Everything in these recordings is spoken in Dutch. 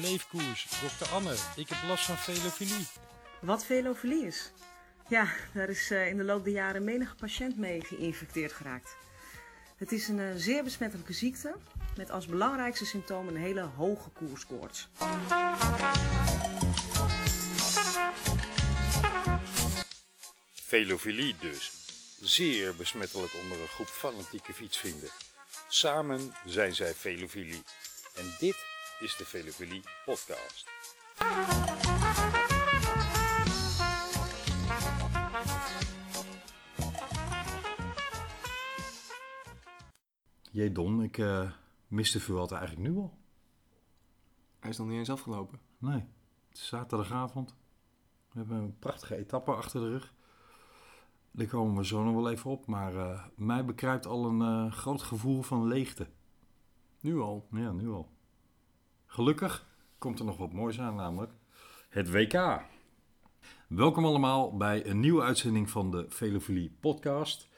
leefkoers. Dokter Anne, ik heb last van velofilie. Wat velofilie is? Ja, daar is eh, in de loop der jaren menige patiënt mee geïnfecteerd geraakt. Het is een eh, zeer besmettelijke ziekte met als belangrijkste symptoom een hele hoge koerskoorts. Velofilie dus. Zeer besmettelijk onder een groep fanatieke fietsvrienden. Samen zijn zij velofilie. En dit is de Velofilie podcast. Jee Don, ik eh mis de Vuelta eigenlijk nu al. Hij is nog niet eens afgelopen. Nee, het is zaterdagavond. We hebben een prachtige etappe achter de rug. Daar komen we zo nog wel even op. Maar eh, mij bekruipt al een eh, groot gevoel van leegte. Nu al. Ja, nu al. Gelukkig komt er nog wat moois aan, namelijk het WK. Welkom allemaal bij een nieuwe uitzending van de Velofilie podcast.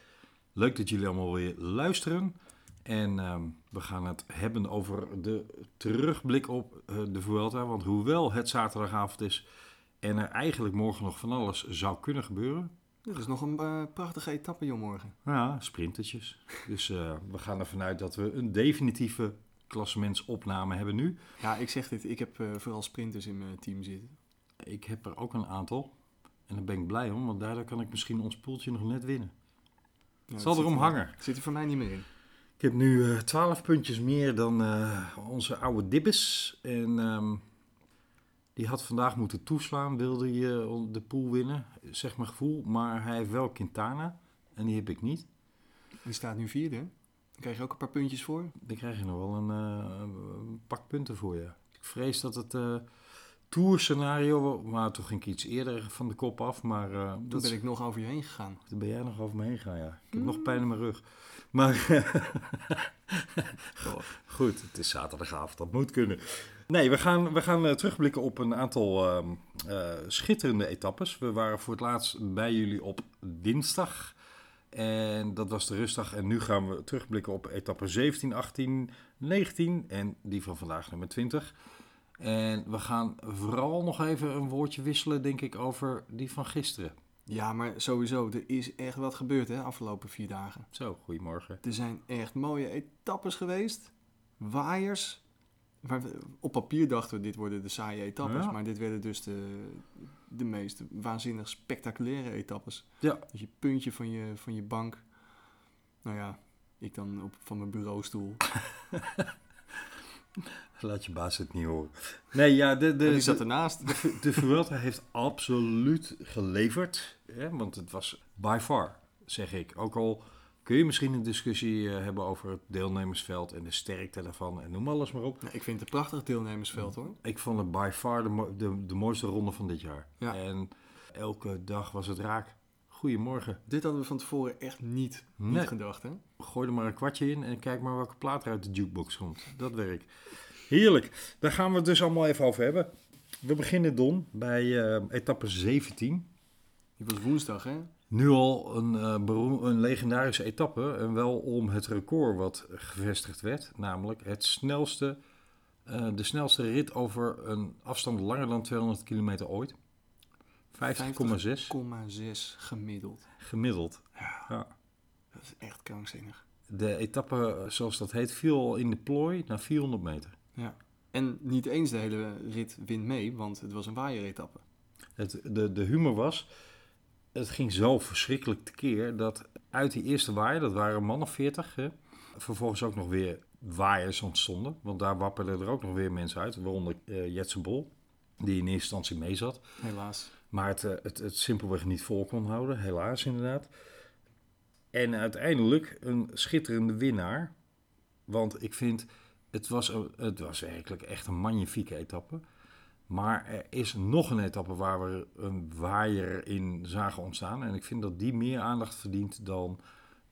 Leuk dat jullie allemaal weer luisteren. En ehm, we gaan het hebben over de terugblik op eh, de Vuelta. Want hoewel het zaterdagavond is en er eigenlijk morgen nog van alles zou kunnen gebeuren. Dit is nog een eh, prachtige etappe, joh, morgen. Ja, sprintertjes. Dus eh, we gaan ervan uit dat we een definitieve klassementsopname hebben nu. Ja, ik zeg dit. Ik heb eh, vooral sprinters in mijn team zitten. Ik heb er ook een aantal. En daar ben ik blij om, want daardoor kan ik misschien ons poeltje nog net winnen. Ja, Het zal erom er- hangen. Zit er voor mij niet meer in. Ik heb nu eh 12 puntjes meer dan eh, onze oude Dibbes. En ehm, die had vandaag moeten toeslaan, wilde je de pool winnen, zeg mijn gevoel. Maar hij heeft wel Quintana en die heb ik niet. Die staat nu vierde. Dan krijg je ook een paar puntjes voor. Daar krijg je nog wel een, eh, een pak punten voor je. Ik vrees dat het eh tour scenario, maar toen ging ik iets eerder van de kop af. Maar eh, Toen dat ben ik nog over je heen gegaan. Toen ben jij nog over me heen gegaan, ja. Ik heb nog pijn in mijn rug. Maar goed, het is zaterdagavond, dat moet kunnen. Nee, we gaan, we gaan terugblikken op een aantal ehm, eh, schitterende etappes. We waren voor het laatst bij jullie op dinsdag. En dat was de rustdag. En nu gaan we terugblikken op etappe 17, 18, 19 en die van vandaag nummer 20. En we gaan vooral nog even een woordje wisselen, denk ik, over die van gisteren. Ja, maar sowieso. Er is echt wat gebeurd, hè, afgelopen vier dagen. Zo, goedemorgen. Er zijn echt mooie etappes geweest. Waaiers. Op papier dachten we, dit worden de saaie etappes. Ja. Maar dit werden dus de, de meest waanzinnig spectaculaire etappes. Ja. Je puntje van je, van je bank. Nou ja, ik dan op, van mijn bureaustoel. Laat je baas het niet horen. Nee, ja, de, de, die zat ernaast. de, de Vuelta heeft absoluut geleverd. Hè, want het was by far, zeg ik. Ook al kun je misschien een discussie eh, hebben over het deelnemersveld en de sterkte daarvan en noem alles maar op. Ja, ik vind het een prachtig deelnemersveld hoor. Ik vond het by far de, de, de mooiste ronde van dit jaar. Ja. En elke dag was het raak. Goedemorgen. Dit hadden we van tevoren echt niet, niet Nee. gedacht hè. Gooi er maar een kwartje in en kijk maar welke plaat er uit de jukebox komt. Dat werkt. Heerlijk. Daar gaan we het dus allemaal even over hebben. We beginnen, Don, bij eh, etappe 17. Die was woensdag hè. Nu al een, eh, beroem- een legendarische etappe. En wel om het record wat gevestigd werd. Namelijk het snelste, eh, de snelste rit over een afstand langer dan 200 kilometer ooit. 50,6 50,6 gemiddeld. gemiddeld. Ja. Dat is echt krankzinnig. De etappe, zoals dat heet, viel al in de plooi naar 400 meter. Ja. En niet eens de hele rit wint mee, want het was een waaieretappe. Het, de, de humor was, het ging zo verschrikkelijk tekeer dat uit die eerste waaier, dat waren een man of 40, hè, vervolgens ook nog weer waaiers ontstonden. Want daar wapperden er ook nog weer mensen uit, waaronder Jetse Bol, die in eerste instantie mee zat. Helaas. Maar het, eh, het, het simpelweg niet vol kon houden, helaas inderdaad. En uiteindelijk een schitterende winnaar. Want ik vind, het was, het was werkelijk echt een magnifieke etappe. Maar er is nog een etappe waar we een waaier in zagen ontstaan. En ik vind dat die meer aandacht verdient dan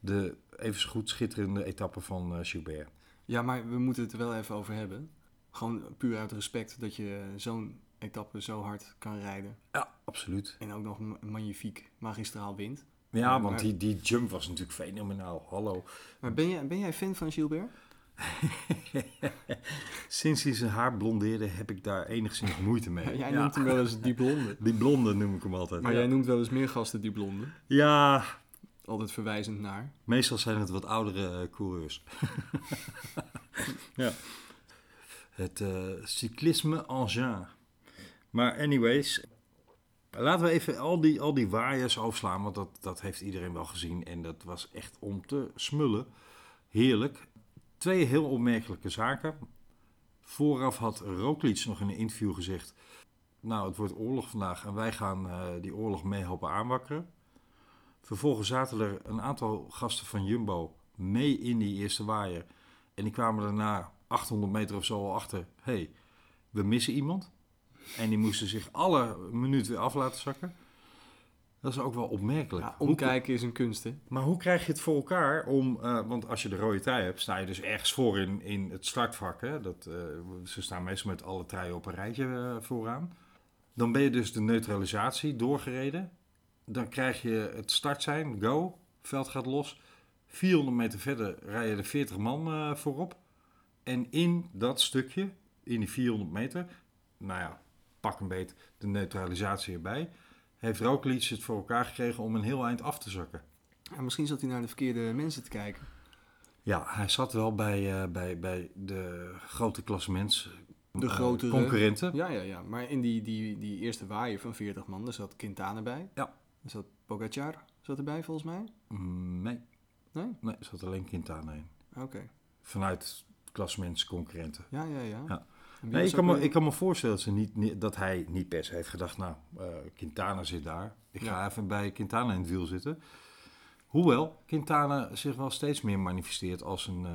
de even goed schitterende etappe van eh, Gilbert. Ja, maar we moeten het er wel even over hebben. Gewoon puur uit respect dat je zo'n etappe zo hard kan rijden. Ja, absoluut. En ook nog ma- magnifiek, magistraal wint. Ja, want die, die jump was natuurlijk fenomenaal. Hallo. Maar ben jij, ben jij fan van Gilbert? Sinds hij zijn haar blondeerde heb ik daar enigszins moeite mee. Jij noemt hem wel eens die blonde. Die blonde noem ik hem altijd. Maar ja. jij noemt wel eens meer gasten die blonde. ja, Altijd verwijzend naar. meestal zijn het wat oudere eh, coureurs. ja. Het eh, cyclisme engin. Maar anyways, laten we even al die, al die waaiers overslaan, want dat, dat heeft iedereen wel gezien. En dat was echt om te smullen. Heerlijk. Twee heel opmerkelijke zaken. Vooraf had Roglic nog in een interview gezegd... Nou, het wordt oorlog vandaag en wij gaan eh, die oorlog mee helpen aanwakkeren. Vervolgens zaten er een aantal gasten van Jumbo mee in die eerste waaier. En die kwamen daarna 800 meter of zo al achter. hey, we missen iemand. En die moesten zich alle minuut weer af laten zakken. Dat is ook wel opmerkelijk. Ja, omkijken is een kunst, hè? maar hoe krijg je het voor elkaar om... eh, want als je de rode trui hebt, sta je dus ergens voor in, in het startvak. Hè? Dat, eh, ze staan meestal met alle truien op een rijtje eh, vooraan. Dan ben je dus de neutralisatie doorgereden. Dan krijg je het startsein, go, veld gaat los. 400 meter verder rijden er 40 man eh, voorop. En in dat stukje, in die 400 meter, nou ja, pak een beet de neutralisatie erbij... heeft Roglic het voor elkaar gekregen om een heel eind af te zakken. Ja, misschien zat hij naar de verkeerde mensen te kijken. Ja, hij zat wel bij, eh, bij, bij de grote klassements De eh, grotere- concurrenten. Ja, ja, ja. Maar in die, die, die eerste waaier van 40 man, daar zat Quintana bij. Ja. Er zat Pogacar zat erbij, volgens mij. Nee, Nee? nee, er zat alleen Quintana in. Oké. Vanuit klassements concurrenten. Ja, ja, ja. Ja. Nee, ik kan, me, ik kan me voorstellen dat, ze niet, niet- dat hij niet per se heeft gedacht, nou, eh, Quintana zit daar. Ik ga Ja. even bij Quintana in het wiel zitten. Hoewel Quintana zich wel steeds meer manifesteert als een... eh,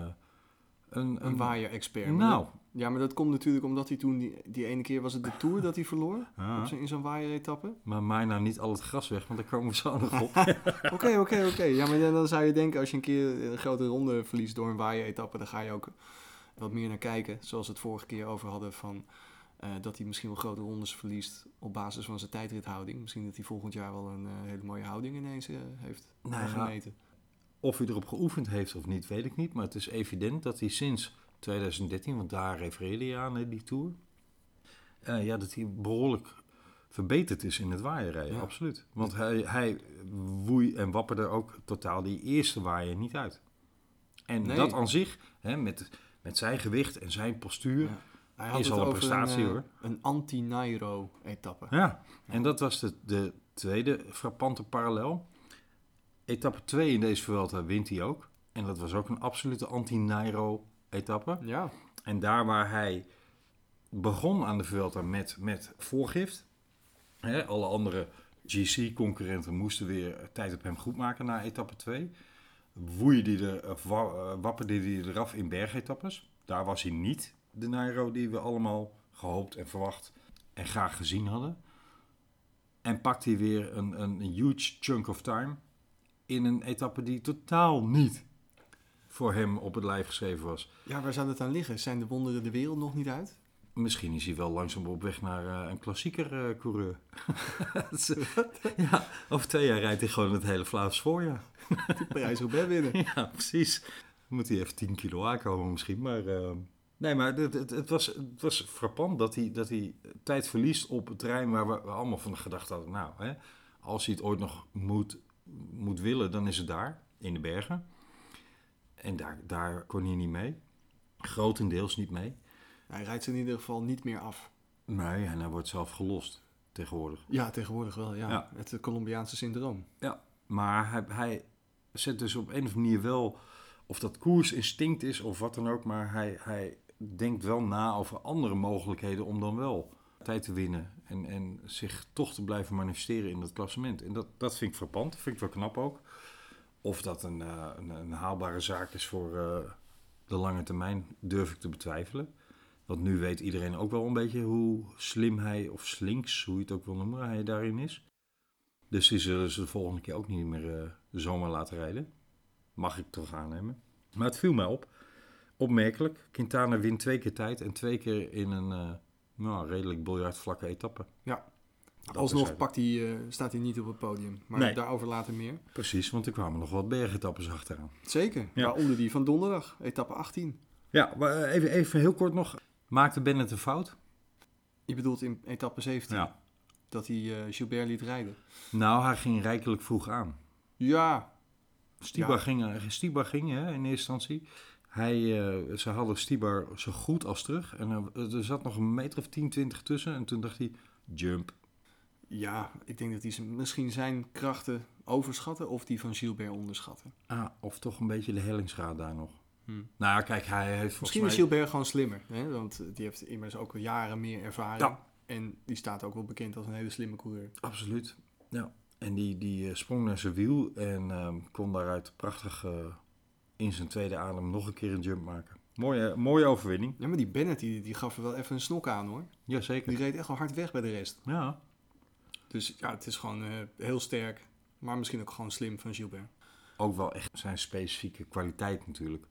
een, Een waaier-expert. Nou, Ja, maar dat komt natuurlijk omdat hij toen, die, die ene keer was het de Tour dat hij verloor. ah, Op zijn- in zo'n waaier-etappe. maar maai nou niet al het gras weg, want daar komen we zo nog op. Oké, oké, oké. Ja, maar dan zou je denken, als je een keer een grote ronde verliest door een waaier-etappe, dan ga je ook wat meer naar kijken. Zoals we het vorige keer over hadden van eh, dat hij misschien wel grote rondes verliest op basis van zijn tijdrithouding. Misschien dat hij volgend jaar wel een eh, hele mooie houding ineens eh, heeft Nou ja, gemeten. Of hij erop geoefend heeft of niet, weet ik niet. Maar het is evident dat hij sinds 2013, want daar refereerde je aan, hè, die Tour. ja, dat hij behoorlijk verbeterd is in het waaierrijden, Ja. absoluut. Want hij, hij woei en wapperde ook totaal die eerste waaier niet uit. En Nee. dat aan zich, hè, met, met zijn gewicht en zijn postuur, Ja. Hij had is het al een prestatie, eh, hoor. Een anti-Nairo-etappe. Ja, en dat was de, de tweede frappante parallel. Etappe 2 in deze Vuelta wint hij ook. En dat was ook een absolute anti-Nairo-etappe. Ja, En daar waar hij begon aan de Vuelta met, met voorgift. Hè, alle andere GC-concurrenten moesten weer tijd op hem goed maken na etappe 2. Woeide die er, of wa- eh, wapperde hij eraf in bergetappes. Daar was hij niet de Nairo die we allemaal gehoopt en verwacht en graag gezien hadden. En pakt hij weer een, een huge chunk of time in een etappe die totaal niet voor hem op het lijf geschreven was. ja, waar zou dat aan liggen? Zijn de wonderen de wereld nog niet uit? Misschien is hij wel langzaam op weg naar eh, een klassieker eh, coureur. ja, over twee jaar rijdt hij gewoon het hele Vlaams voorjaar. Parijs-Roubaix winnen. Ja, precies. Dan moet hij even 10 kilo aankomen misschien. Maar, eh, nee, maar het, het, het was, het was frappant dat hij, dat hij tijd verliest op het terrein waar we allemaal van gedacht hadden. Nou, hè, als hij het ooit nog moet, moet willen, dan is het daar, in de bergen. En daar, daar kon hij niet mee. Grotendeels niet mee. Hij rijdt ze in ieder geval niet meer af. Nee, en hij wordt zelf gelost tegenwoordig. Ja, tegenwoordig wel, ja. Ja. Het Colombiaanse syndroom. Ja, maar hij, hij zet dus op een of andere manier wel, of dat koersinstinct is of wat dan ook, maar hij, hij denkt wel na over andere mogelijkheden om dan wel tijd te winnen en, en zich toch te blijven manifesteren in dat klassement. En dat, dat vind ik frappant, dat vind ik wel knap ook. Of dat een, eh, een, een haalbare zaak is voor eh, de lange termijn, durf ik te betwijfelen. Want nu weet iedereen ook wel een beetje hoe slim hij, of slinks, hoe je het ook wil noemen, hij daarin is. Dus die zullen ze de volgende keer ook niet meer eh, zomaar laten rijden. Mag ik toch aannemen. Maar het viel mij op. Opmerkelijk. Quintana wint twee keer tijd en twee keer in een eh, nou, redelijk biljartvlakke etappe. Alsnog terzijde. pakt hij, eh, staat hij niet op het podium. Maar Nee. daarover later meer. Precies, want er kwamen nog wat bergetappes achteraan. Zeker. Ja. Waaronder die van donderdag, etappe 18. Ja, maar even, even heel kort nog. Maakte Bennett een fout? Je bedoelt in etappe 17 Ja. dat hij eh, Gilbert liet rijden? Nou, hij ging rijkelijk vroeg aan. Ja, Stibar Ja. ging, eh, Stibar ging hè, in eerste instantie. Hij, eh, ze hadden Stibar zo goed als terug. En er, er zat nog een meter of 10, 20 tussen. En toen dacht hij, jump. ja, ik denk dat hij misschien zijn krachten overschatten of die van Gilbert onderschatten. Ah, of toch een beetje de hellingsgraad daar nog. Hm. Nou ja, kijk, hij heeft volgens Misschien mij... is Gilbert gewoon slimmer, hè? want die heeft immers ook al jaren meer ervaring. Ja. En die staat ook wel bekend als een hele slimme coureur. Absoluut, ja. En die, die eh, sprong naar zijn wiel en ehm, kon daaruit prachtig eh, in zijn tweede adem nog een keer een jump maken. Mooie, mooie overwinning. Ja, maar die Bennett die, die gaf er wel even een snok aan hoor. Jazeker. Die reed echt wel hard weg bij de rest. Ja, Dus ja, het is gewoon eh, heel sterk. Maar misschien ook gewoon slim van Gilbert. ook wel echt zijn specifieke kwaliteit natuurlijk.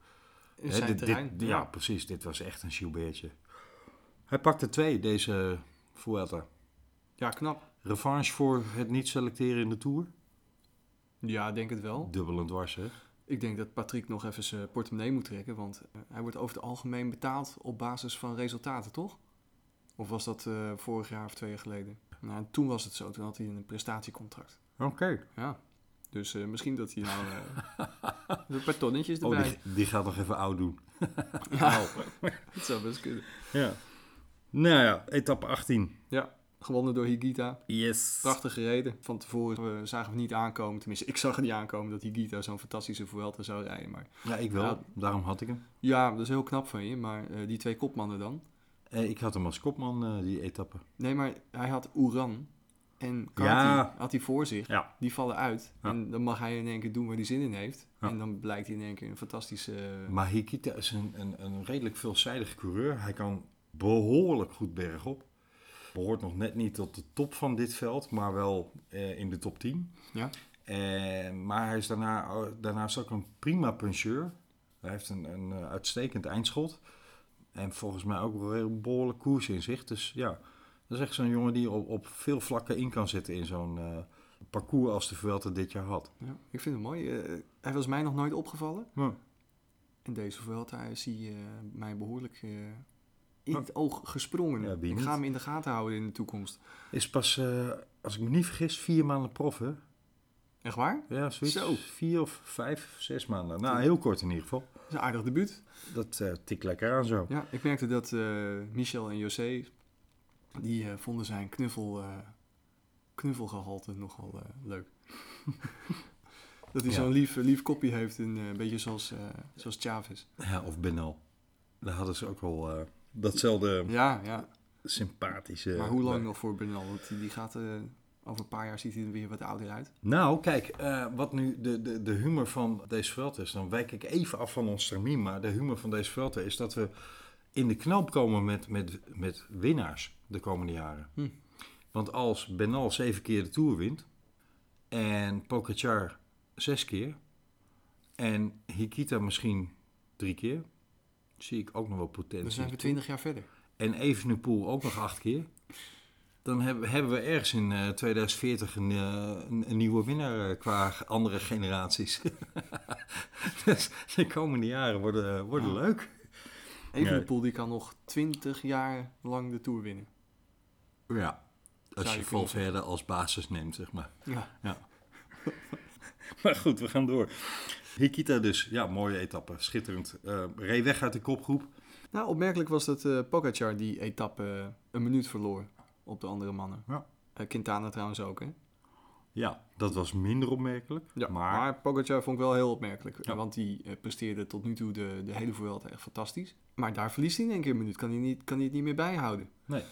Zijn dit- terrein. dit- ja, precies. Dit was echt een Gilbertje. Hij pakte twee, deze Vuelta. ja, knap. Revanche voor het niet selecteren in de Tour. Ja, ik denk het wel. Dubbel en dwars, hè? Ik denk dat Patrick nog even zijn portemonnee moet trekken. Want eh, hij wordt over het algemeen betaald op basis van resultaten, toch? Of was dat eh, vorig jaar of twee jaar geleden? Nou, toen was het zo. Toen had hij een prestatiecontract. Oké. Ja. Dus eh, misschien dat hij nou eh, een paar tonnetjes Oh, erbij. die, die gaat nog even oud doen. Ja, dat zou best kunnen. Ja. Nou ja, etappe 18. Ja, gewonnen door Higita. Yes. Prachtig gereden. Van tevoren eh, zagen we niet aankomen. Tenminste, ik zag het niet aankomen dat Higita zo'n fantastische Vuelta zou rijden. Maar Ja, ik wel. Ja. Daarom had ik hem. ja, dat is heel knap van je. Maar eh, die twee kopmannen dan? Eh, ik had hem als kopman, eh, die etappe. Nee, maar hij had Oeran en Carty Ja. had hij voor zich. Ja. Die vallen uit. Ja. En dan mag hij in één keer doen waar hij zin in heeft. Ja. En dan blijkt hij in één keer een fantastische... Maar Hikita is een, een, een redelijk veelzijdige coureur. Hij kan behoorlijk goed bergop. Behoort nog net niet tot de top van dit veld, maar wel eh, in de top 10. Ja. Eh, maar hij is daarna, oh, daarnaast ook een prima puncheur. Hij heeft een, een eh, uitstekend eindschot. En volgens mij ook wel een behoorlijk koers in zich. Dus ja, dat is echt zo'n jongen die op, op veel vlakken in kan zitten in zo'n eh, parcours als de Vuelta dit jaar had. ja, ik vind het mooi. Eh, hij was mij nog nooit opgevallen. Ja. En deze Vuelta hij eh, mij behoorlijk eh, in het oog gesprongen. Ja, ik niet? ga hem in de gaten houden in de toekomst. Is pas, als ik me niet vergis, vier maanden prof, hè? Echt waar? Ja, zoiets. Zo. Vier of vijf, zes maanden. Nou, heel kort in ieder geval. Dat is een aardig debuut. Dat eh tikt lekker aan zo. Ja, ik merkte dat Michel en José, die eh, vonden zijn knuffel, eh, knuffelgehalte nogal eh, leuk. dat hij Ja. zo'n lief, lief kopje heeft, en, een beetje zoals, zoals Chavez. Ja, of Benal. Daar hadden ze ook wel datzelfde Ja, ja. sympathische... Maar hoe lang nog voor Bernal? Want die, die gaat, over een paar jaar ziet hij er weer wat ouder uit. Nou, kijk, wat nu de, de, de humor van deze veld is, dan wijk ik even af van ons termijn, maar de humor van deze veld is dat we in de knoop komen met, met, met winnaars de komende jaren. Hm. Want als Benal zeven keer de Tour wint en Pogacar zes keer en Hikita misschien drie keer, zie ik ook nog wel potentie. Dan zijn we twintig jaar verder. En Evenepoel ook nog acht keer. Dan hebben, hebben we ergens in eh, 2040 een, eh, een, een nieuwe winnaar eh, qua andere generaties. dus de komende jaren worden, worden Ja. leuk. Evenepoel die kan nog twintig jaar lang de Tour winnen. Ja, als Zou je je kunnen Valverde als basis neemt, zeg maar. Ja. Maar goed, we gaan door. Hikita dus, ja, mooie etappe, schitterend. Eh reed weg uit de kopgroep. Nou, opmerkelijk was dat eh Pogacar die etappe eh, een minuut verloor op de andere mannen. Ja. Eh, Quintana trouwens ook, hè? Ja, dat was minder opmerkelijk. Ja, maar, maar, Pogacar vond ik wel heel opmerkelijk. Ja. Want die eh, presteerde tot nu toe de, de hele Vuelta echt fantastisch. Maar daar verliest hij in één keer een minuut. Kan hij, niet, kan hij het niet meer bijhouden. Nee.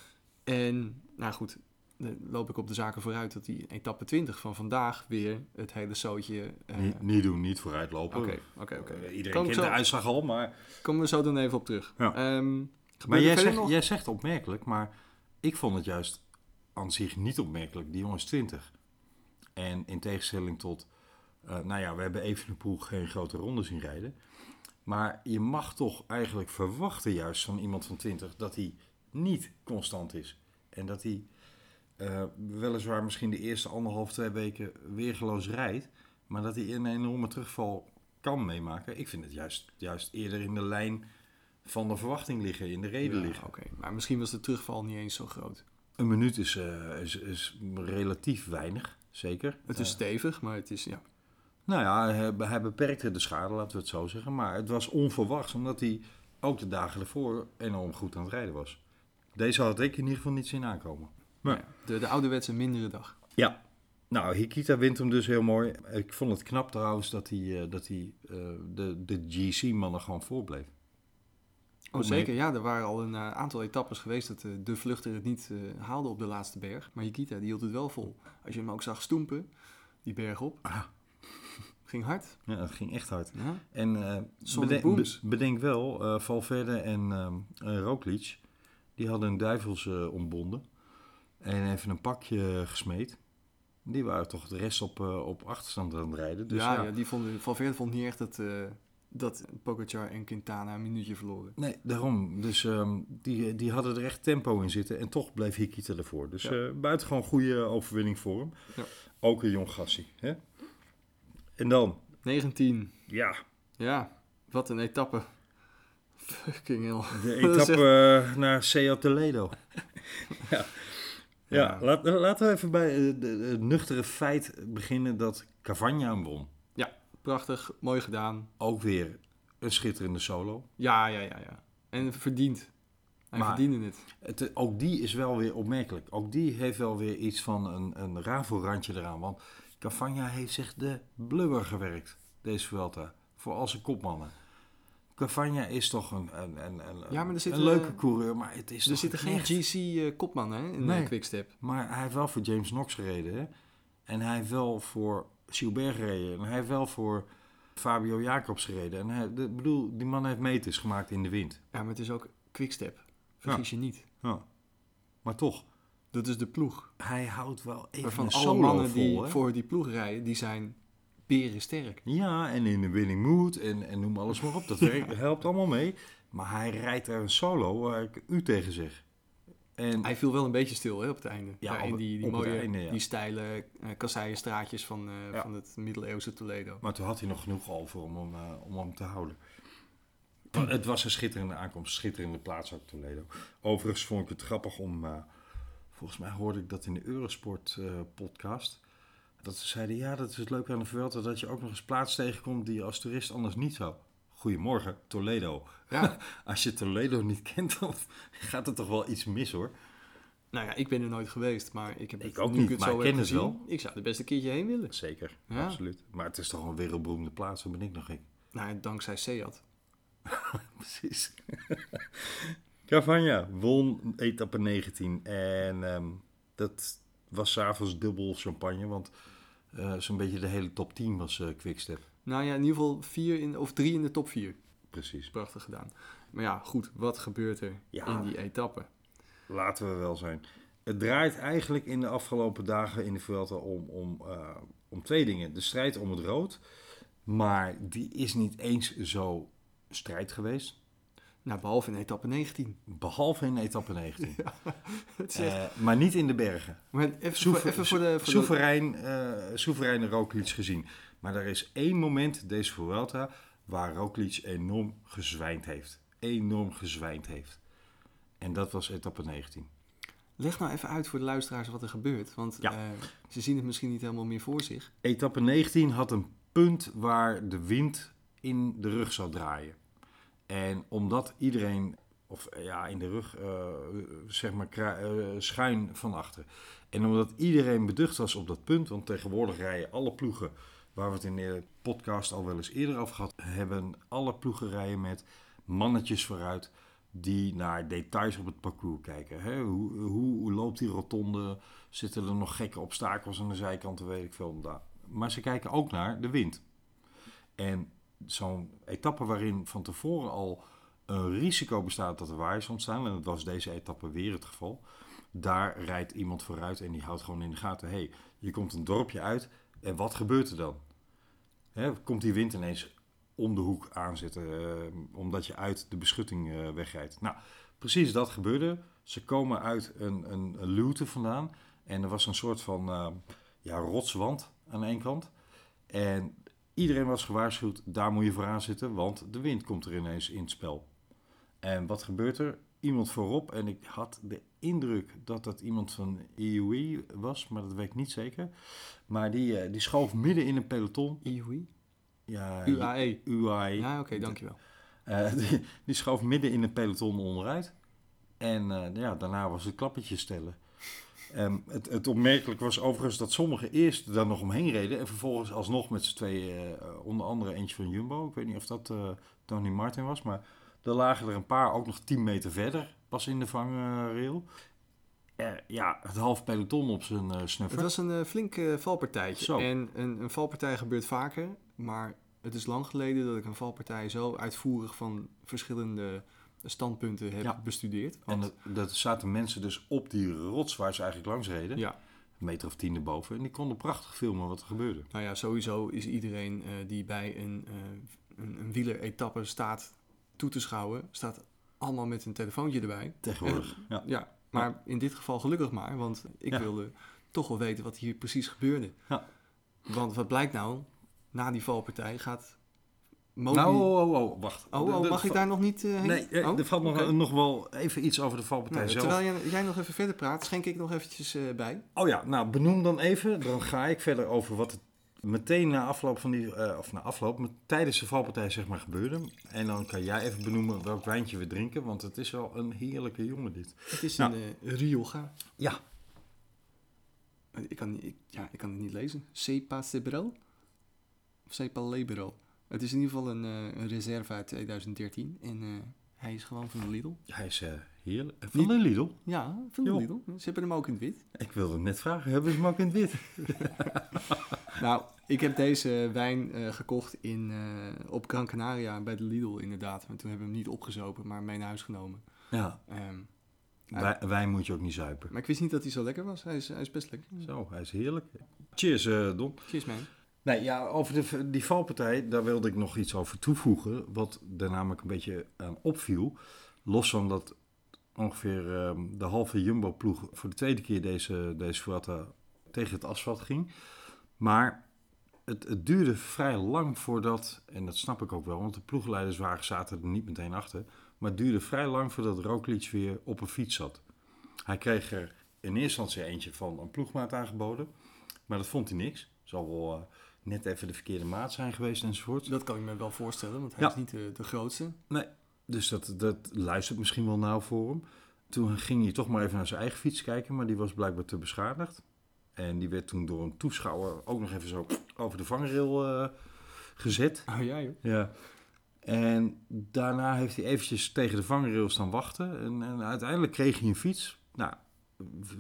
En, nou goed, dan loop ik op de zaken vooruit dat in etappe 20 van vandaag weer het hele zootje... eh, niet, niet doen, niet vooruitlopen. Oké, oké, oké. Eh, iedereen kent zo- de uitslag al, maar... Komen we zo dan even op terug. Ja. Ehm, Maar jij zegt, nog? jij zegt opmerkelijk, maar ik vond het juist aan zich niet opmerkelijk. Die jongen is 20. En in tegenstelling tot, eh, nou ja, we hebben Evenepoel geen grote ronde zien rijden. Maar je mag toch eigenlijk verwachten juist van iemand van 20 dat hij niet constant is. En dat hij eh, weliswaar misschien de eerste anderhalf, twee weken weergeloos rijdt. Maar dat hij een enorme terugval kan meemaken. Ik vind het juist, juist eerder in de lijn van de verwachting liggen, in de reden Ja, liggen. Oké, maar misschien was de terugval niet eens zo groot. Een minuut is, eh, is, is relatief weinig, zeker. Het is Eh, stevig, maar het is, ja. nou ja, hij, hij beperkte de schade, laten we het zo zeggen. Maar het was onverwachts, omdat hij ook de dagen ervoor enorm goed aan het rijden was. Deze had ik in ieder geval niet zien aankomen. Maar- Ja, De, de ouderwetse mindere dag. Ja. Nou, Hikita wint hem dus heel mooi. Ik vond het knap trouwens dat hij, eh, dat hij eh, de, de GC-mannen gewoon voorbleef. Oh, zeker. Ja, er waren al een eh, aantal etappes geweest dat de vluchter het niet eh, haalde op de laatste berg. Maar Hikita, die hield het wel vol. Als je hem ook zag stoempen, die berg op. Ah. Ging hard. Ja, het ging echt hard. Ja. En Zonder bedenk, booms. be- bedenk wel, Valverde en Roglic, die hadden een duivels eh, ontbonden. En even een pakje gesmeed. Die waren toch de rest op, eh, op achterstand aan het rijden. Dus ja, ja, ja. die vonden, Valverde vond niet echt dat, eh dat Pogacar en Quintana een minuutje verloren. Nee, daarom. Dus ehm, die, die hadden er echt tempo in zitten. En toch bleef Hikita ervoor. Dus Ja. eh buitengewoon goede overwinning voor hem. Ja. Ook een jong gassie. Hè? En dan, 19. ja, Ja, wat een etappe. Fucking hell. de etappe eh, naar Seat Toledo. ja, ja. Ja. Laat, laten we even bij eh, de, de nuchtere feit beginnen dat Cavagna hem won. Prachtig, mooi gedaan. Ook weer een schitterende solo. Ja, ja, ja, ja. En verdiend. Hij Maar- verdiende het. Het, ook die is wel weer opmerkelijk. Ook die heeft wel weer iets van een, een rafelrandje eraan. Want Cavagna heeft zich de blubber gewerkt, deze Vuelta. Voor al zijn kopmannen. Cavagna is toch een, een, een, een, Ja, maar er zit een leuke eh, coureur, maar het is Er zitten geen GC-kopman hè, in Nee. de Quickstep. Maar hij heeft wel voor James Knox gereden. Hè? En hij heeft wel voor Gilbert gereden. En hij heeft wel voor Fabio Jacobs gereden. En hij, de, bedoel, die man heeft meters gemaakt in de wind. Ja, maar het is ook Quickstep. Vergis je niet. Ja. Maar toch, Dat is de ploeg. hij houdt wel even Waarvan alle mannen vol, die hè? voor die ploeg rijden, die zijn berensterk. Ja, en in de winning mood en, en noem alles maar op. Dat werkt, helpt allemaal mee. Maar hij rijdt er een solo waar ik u tegen zeg. En Hij viel wel een beetje stil hè, op het einde. Ja, die, die mooie, einde, ja. die steile uh, kasseienstraatjes van, eh, Ja. van het middeleeuwse Toledo. Maar toen had hij nog genoeg over om hem, eh, om hem te houden. Maar Het was een schitterende aankomst, schitterende plaats ook Toledo. Overigens vond ik het grappig om, volgens mij hoorde ik dat in de Eurosport podcast, dat ze zeiden, ja dat is het leuke aan de Vuelta, dat je ook nog eens plaats tegenkomt die je als toerist anders niet zou. Goedemorgen, Toledo. Ja, Als je Toledo niet kent, dan gaat er toch wel iets mis hoor. nou ja, ik ben er nooit geweest, maar ik heb Ik het, ook nu niet, het maar zo ik heb ken het gezien, wel. Ik zou er best een keertje heen willen. Zeker, Ja. absoluut. Maar het is toch een wereldberoemde plaats, daar ben ik nog gek. Nou, dankzij Seat. Precies. Cavagna won etappe 19 en ehm, dat was s'avonds dubbel champagne, want zo'n beetje de hele top 10 was eh Quickstep. Nou ja, in ieder geval vier in, of drie in de top vier. Precies. Prachtig gedaan. Maar ja, goed, wat gebeurt er Ja. in die etappe? Laten we wel zijn. Het draait eigenlijk in de afgelopen dagen in de Vuelta om, om, eh, om twee dingen. De strijd om het rood, maar die is niet eens zo strijd geweest. Nou, behalve in etappe 19. Behalve in etappe 19. Het is echt- Eh, maar niet in de bergen. maar even, Soever- even voor de... Voor soeverein, eh soevereine Roglic gezien. Maar er is één moment deze Vuelta waar Roglic enorm gezwijnd heeft. Enorm gezwijnd heeft. En dat was etappe 19. leg nou even uit voor de luisteraars wat er gebeurt. Want Ja. eh, ze zien het misschien niet helemaal meer voor zich. Etappe 19 had een punt waar de wind in de rug zou draaien. En omdat iedereen, of eh, ja, in de rug, eh, zeg maar eh, schuin van achter. En omdat iedereen beducht was op dat punt, want tegenwoordig rijden alle ploegen, waar we het in de podcast al wel eens eerder over gehad hebben, alle ploegen rijden met mannetjes vooruit die naar details op het parcours kijken. Hè? Hoe, hoe, loopt die rotonde? Zitten er nog gekke obstakels aan de zijkanten, weet ik veel. Maar ze kijken ook naar de wind. En zo'n etappe waarin van tevoren al een risico bestaat dat er waaiers ontstaan, en dat was deze etappe weer het geval, daar rijdt iemand vooruit en die houdt gewoon in de gaten. hey, je komt een dorpje uit en wat gebeurt er dan? Komt die wind ineens om de hoek aanzetten, eh, omdat je uit de beschutting eh, wegrijdt? Nou, precies dat gebeurde. Ze komen uit een, een, een luwte vandaan en er was een soort van eh, ja, rotswand aan één kant. En iedereen was gewaarschuwd, daar moet je vooraan zitten, want de wind komt er ineens in het spel. En wat gebeurt er? Iemand voorop, en ik had de indruk dat dat iemand van IUI was, maar dat weet ik niet zeker. Maar die, eh, die schoof midden in een peloton. IUI? Ja, UAE. UAE. Ja, oké, dankjewel. Eh, die, die schoof midden in een peloton onderuit. En eh, ja, daarna was het klappetje stellen. Ehm, het, het opmerkelijk was overigens dat sommigen eerst daar nog omheen reden. En vervolgens alsnog met z'n tweeën, eh, onder andere eentje van Jumbo. Ik weet niet of dat eh, Tony Martin was. Maar er lagen er een paar ook nog 10 meter verder. Pas in de vangrail. Eh, ja, het half peloton op zijn eh snuffer. Het was een flink valpartijtje. Zo. En een, een valpartij gebeurt vaker, maar het is lang geleden dat ik een valpartij zo uitvoerig van verschillende standpunten heb Ja. bestudeerd. En Want- dat, dat zaten mensen dus op die rots waar ze eigenlijk langs reden. ja, Een meter of tien erboven. En die konden prachtig filmen wat er gebeurde. nou ja, sowieso is iedereen eh, die bij een, eh een, een wieleretappe staat toe te schouwen, staat allemaal met een telefoontje erbij. Tegenwoordig. Ja. Ja, maar in dit geval gelukkig maar, want ik wilde toch wel weten wat hier precies gebeurde. Ja. Want wat blijkt nou? Na die valpartij gaat Moby... Nou, oh, oh, oh, wacht. oh, oh, mag ik daar nog niet eh, heen? Nee, eh, Oh, er valt nog, nog wel even iets over de valpartij Nou, zelf. terwijl jij, jij nog even verder praat, schenk ik nog eventjes eh, bij. Oh ja, nou benoem dan even. Dan ga ik verder over wat het meteen na afloop van die, of na afloop, met, tijdens de valpartij zeg maar gebeurde. En dan kan jij even benoemen welk wijntje we drinken, want het is wel een heerlijke jongen dit. Het is Nou. een uh, Rioja. Ja, Ik kan, ik, ja, ik kan het niet lezen. Cepa Cebrel? Of Cepa Lebero? Het is in ieder geval een, eh, een reserve uit 2013. En eh, hij is gewoon van de Lidl. hij is eh, heerlijk. Van de Lidl. Ja, van de Jo. Lidl. Ze hebben hem ook in het wit. Ik wilde net vragen, hebben ze hem ook in het wit? Nou, ik heb deze wijn gekocht in, op Gran Canaria bij de Lidl inderdaad. Maar toen hebben we hem niet opgezopen, maar mee naar huis genomen. Ja, Ehm, wij, wijn moet je ook niet zuipen. maar ik wist niet dat hij zo lekker was. Hij is, hij is best lekker. Zo, hij is heerlijk. Cheers, Don. Cheers, man. Nee, ja, over de, die valpartij, daar wilde ik nog iets over toevoegen. Wat er namelijk een beetje aan opviel. Los van dat ongeveer ehm, de halve Jumbo-ploeg voor de tweede keer deze, deze Vuelta tegen het asfalt ging. Maar het, het duurde vrij lang voordat, en dat snap ik ook wel, want de ploegleiderswagen zaten er niet meteen achter. Maar het duurde vrij lang voordat Roglic weer op een fiets zat. Hij kreeg er in eerste instantie eentje van een ploegmaat aangeboden. Maar dat vond hij niks. Zal wel eh, net even de verkeerde maat zijn geweest enzovoort. Dat kan ik me wel voorstellen, want hij Ja. is niet de, de grootste. Nee, dus dat, dat luistert misschien wel nauw voor hem. Toen ging hij toch maar even naar zijn eigen fiets kijken, maar die was blijkbaar te beschadigd. En die werd toen door een toeschouwer ook nog even zo over de vangrail eh, gezet. Oh ja, joh. Ja. En daarna heeft hij eventjes tegen de vangrail staan wachten. En, en uiteindelijk kreeg hij een fiets. Nou,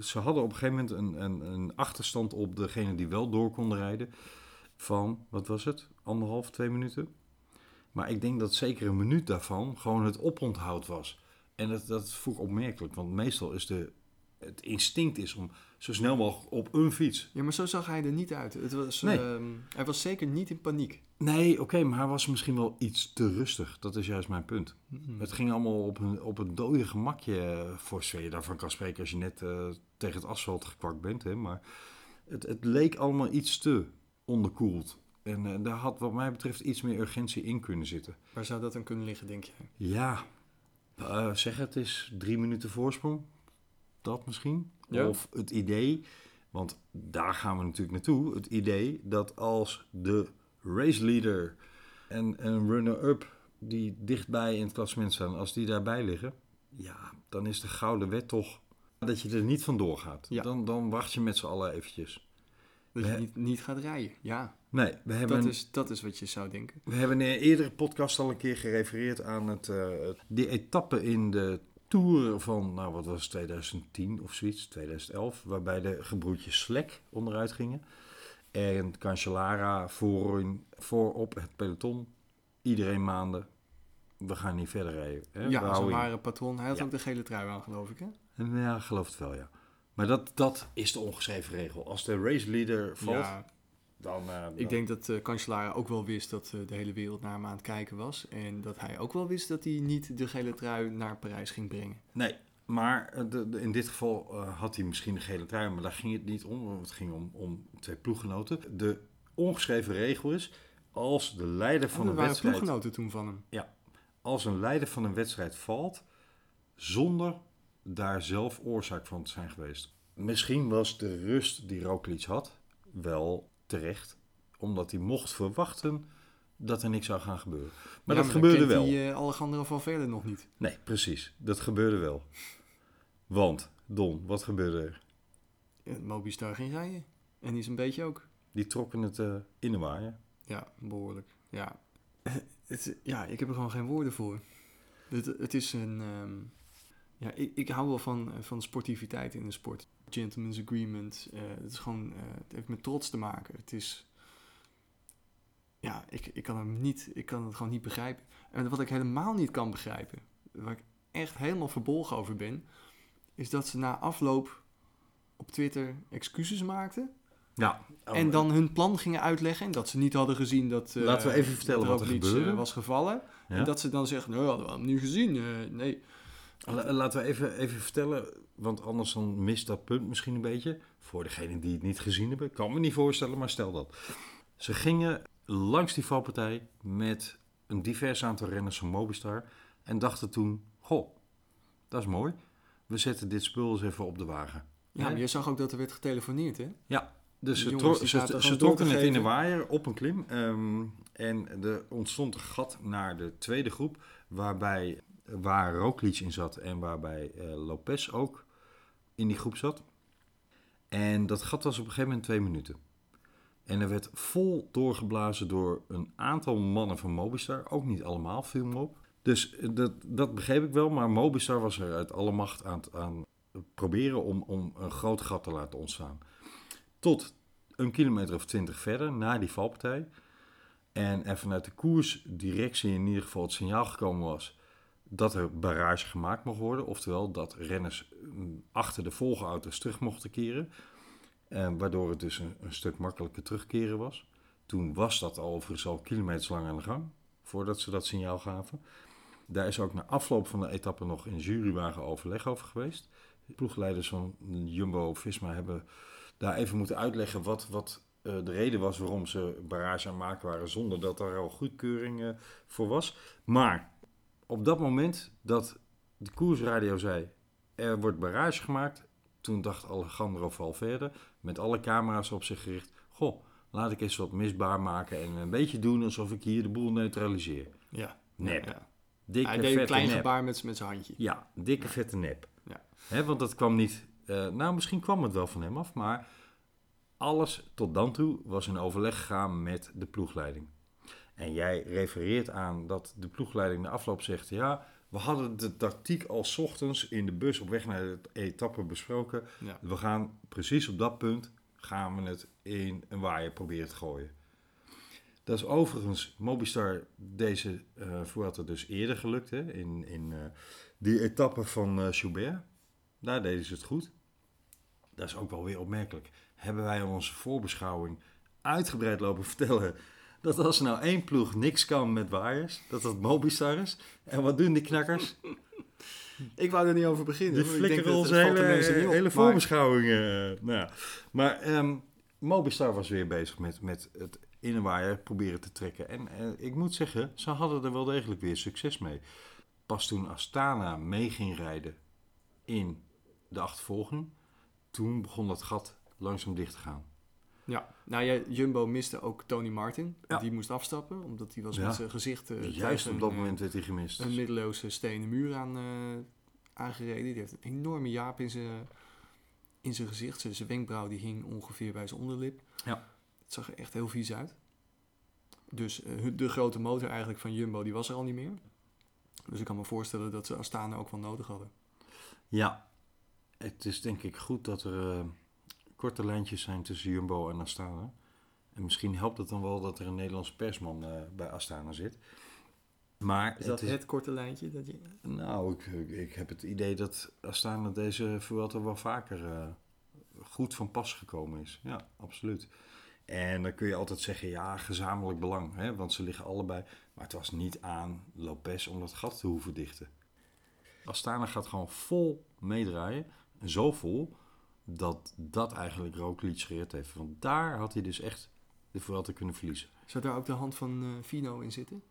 ze hadden op een gegeven moment een, een, een achterstand op degene die wel door konden rijden. Van, wat was het? Anderhalf, twee minuten. Maar ik denk dat zeker een minuut daarvan gewoon het oponthoud was. En dat, dat ik opmerkelijk. Want meestal is de, het instinct is om zo snel mogelijk op een fiets. Ja, maar zo zag hij er niet uit. Het was, Nee. ehm, hij was zeker niet in paniek. Nee, oké, maar hij was misschien wel iets te rustig. Dat is juist mijn punt. Hmm. Het ging allemaal op een, op een dode gemakje, eh, voor zover je daarvan kan spreken als je net eh, tegen het asfalt gekwakt bent. Hè? Maar het, het leek allemaal iets te onderkoeld. En eh, daar had wat mij betreft iets meer urgentie in kunnen zitten. Waar zou dat dan kunnen liggen, denk je? Ja, eh, zeg het is drie minuten voorsprong. Dat misschien. Ja. Of het idee, want daar gaan we natuurlijk naartoe. Het idee dat als de race leader en een runner-up die dichtbij in het klassement staan, als die daarbij liggen, ja, dan is de gouden wet toch dat je er niet vandoor gaat. Ja. Dan, dan wacht je met z'n allen eventjes. Dat je niet, niet gaat rijden. Ja, Nee, we hebben, dat is, dat is wat je zou denken. we hebben in een eerdere podcast al een keer gerefereerd aan het, eh, die etappe in de Tour van, nou wat was het, 2010 of zoiets, 2011, waarbij de gebroedjes Slek onderuit gingen. En Cancellara voor, voorop het peloton, iedereen maande, we gaan niet verder rijden. Hè? Ja, in. ware patroon. Hij had Ja. ook de gele trui aan, geloof ik, hè? Ja, geloof het wel, ja. Maar dat, dat is de ongeschreven regel. Als de race leader valt, Ja, dan... eh, dan- ik denk dat uh, Cancellara ook wel wist dat eh, de hele wereld naar hem aan het kijken was. En dat hij ook wel wist dat hij niet de gele trui naar Parijs ging brengen. Nee, maar eh, de, de- in dit geval eh, had hij misschien een gele trui, maar daar ging het niet om. Het ging om, om twee ploeggenoten. De ongeschreven regel is, als de leider van Oh, een waren wedstrijd... ploeggenoten toen van hem. als een leider van een wedstrijd valt zonder daar zelf oorzaak van te zijn geweest. Misschien was de rust die Roglic had wel terecht, omdat hij mocht verwachten dat er niks zou gaan gebeuren. Maar Ja, dat gebeurde wel. Die, eh, Alejandro Valverde nog niet. Nee, precies. Dat gebeurde wel. Want, Don, wat gebeurde er? Ja, Mobistar ging rijden. En die is een beetje ook. Die trokken het eh, in de waaier. Ja, behoorlijk. Ja. Het, ja, ik heb er gewoon geen woorden voor. Het, het is een... ehm, ja, ik, ik hou wel van, eh, van sportiviteit in de sport. Gentleman's agreement. eh, het is gewoon... eh, het heeft met trots te maken. Het is... Ja, ik, ik, kan hem niet, ik kan het gewoon niet begrijpen. En wat ik helemaal niet kan begrijpen... Waar ik echt helemaal verbolgen over ben... Is dat ze na afloop op Twitter excuses maakten... Ja. En dan hun plan gingen uitleggen. En dat ze niet hadden gezien dat. eh, Laten we even vertellen wat er Roglic, gebeurde. was gevallen. Ja. En dat ze dan zeggen: Nou, hadden we hem niet gezien. eh, nee. La- Laten we even, even vertellen, want anders dan mist dat punt misschien een beetje. Voor degenen die het niet gezien hebben, kan me niet voorstellen, maar stel dat. Ze gingen langs die valpartij met een divers aantal renners van Mobistar en dachten toen, goh, dat is mooi. We zetten dit spul eens even op de wagen. Ja, maar je zag ook dat er werd getelefoneerd, hè? Dus Die ze, jongens ze, trokken het in de waaier op een klim. ehm, en er ontstond een gat naar de tweede groep, waarbij, waar Roglic in zat en waarbij eh, Lopez ook in die groep zat. En dat gat was op een gegeven moment twee minuten. En er werd vol doorgeblazen door een aantal mannen van Mobistar. Ook niet allemaal, viel me op. Dus eh, dat, dat begreep ik wel, maar Mobistar was er uit alle macht aan, aan proberen om, om een groot gat te laten ontstaan. Tot een kilometer of twintig verder, na die valpartij. En er vanuit de koersdirectie in ieder geval het signaal gekomen was dat er barrage gemaakt mocht worden. Oftewel dat renners mm, achter de volgauto's terug mochten keren. Eh, waardoor het dus een, een stuk makkelijker terugkeren was. Toen was dat overigens al kilometers lang aan de gang, voordat ze dat signaal gaven. Daar is ook na afloop van de etappe nog in jurywagen overleg over geweest. De ploegleiders van Jumbo-Visma hebben daar even moeten uitleggen wat, wat eh, de reden was waarom ze barrage aan het waren zonder dat daar al goedkeuring eh, voor was. Maar op dat moment dat de koersradio zei er wordt barrage gemaakt, toen dacht Alejandro Valverde met alle camera's op zich gericht, goh, laat ik eens wat misbaar maken en een beetje doen alsof ik hier de boel neutraliseer. Ja. Nep. Ja. Dikke Hij deed een klein nep. gebaar met, met zijn handje. Ja, dikke vette nep. Ja. Hè, want dat kwam niet... eh, nou, misschien kwam het wel van hem af, maar alles tot dan toe was in overleg gegaan met de ploegleiding. En jij refereert aan dat de ploegleiding de afloop zegt... ja, we hadden de tactiek al 's ochtends in de bus op weg naar de etappe besproken. Ja. We gaan precies op dat punt gaan we het in een waaier proberen te gooien. Dat is overigens Mobistar deze eh Vuelta dus eerder gelukt. Hè? In, in eh, die etappe van eh Joubert. Daar deden ze het goed. Dat is ook wel weer opmerkelijk. Hebben wij onze voorbeschouwing uitgebreid lopen vertellen... dat als er nou één ploeg niks kan met waaiers, dat dat Mobistar is. En wat doen die knakkers? Ik wou er niet over beginnen. Die flikkeren onze hele, hele maar- voorbeschouwing. nou ja. Maar ehm Mobistar was weer bezig met, met het in een waaier proberen te trekken. En eh, ik moet zeggen, ze hadden er wel degelijk weer succes mee. Pas toen Astana mee ging rijden in de achtervolging, toen begon dat gat langzaam dicht te gaan. Ja, nou ja, Jumbo miste ook Tony Martin. Ja. Die moest afstappen, omdat hij was Ja. met zijn gezicht eh, Juist op dat een, moment werd hij gemist. eh, een middeloze stenen muur aan, eh, aangereden. Die heeft een enorme jaap in zijn, in zijn gezicht. Zijn zijn wenkbrauw die hing ongeveer bij zijn onderlip. Ja. Het zag er echt heel vies uit. Dus eh, de grote motor eigenlijk van Jumbo, die was er al niet meer. Dus ik kan me voorstellen dat ze Astana ook wel nodig hadden. Ja, het is denk ik goed dat er eh, korte lijntjes zijn tussen Jumbo en Astana. En misschien helpt het dan wel dat er een Nederlandse persman eh, bij Astana zit. Maar Is dat het het, korte lijntje? Dat je... Nou, ik, ik, ik heb het idee dat Astana deze Vuelta wel vaker eh, goed van pas gekomen is. Ja, absoluut. En dan kun je altijd zeggen, ja, gezamenlijk belang. Hè, want ze liggen allebei. Maar het was niet aan Lopez om dat gat te hoeven dichten. Astana gaat gewoon vol meedraaien. Zo vol dat dat eigenlijk Roglic gered heeft. Want daar had hij dus echt de Vuelta kunnen verliezen. Zou daar ook de hand van eh Fino in zitten?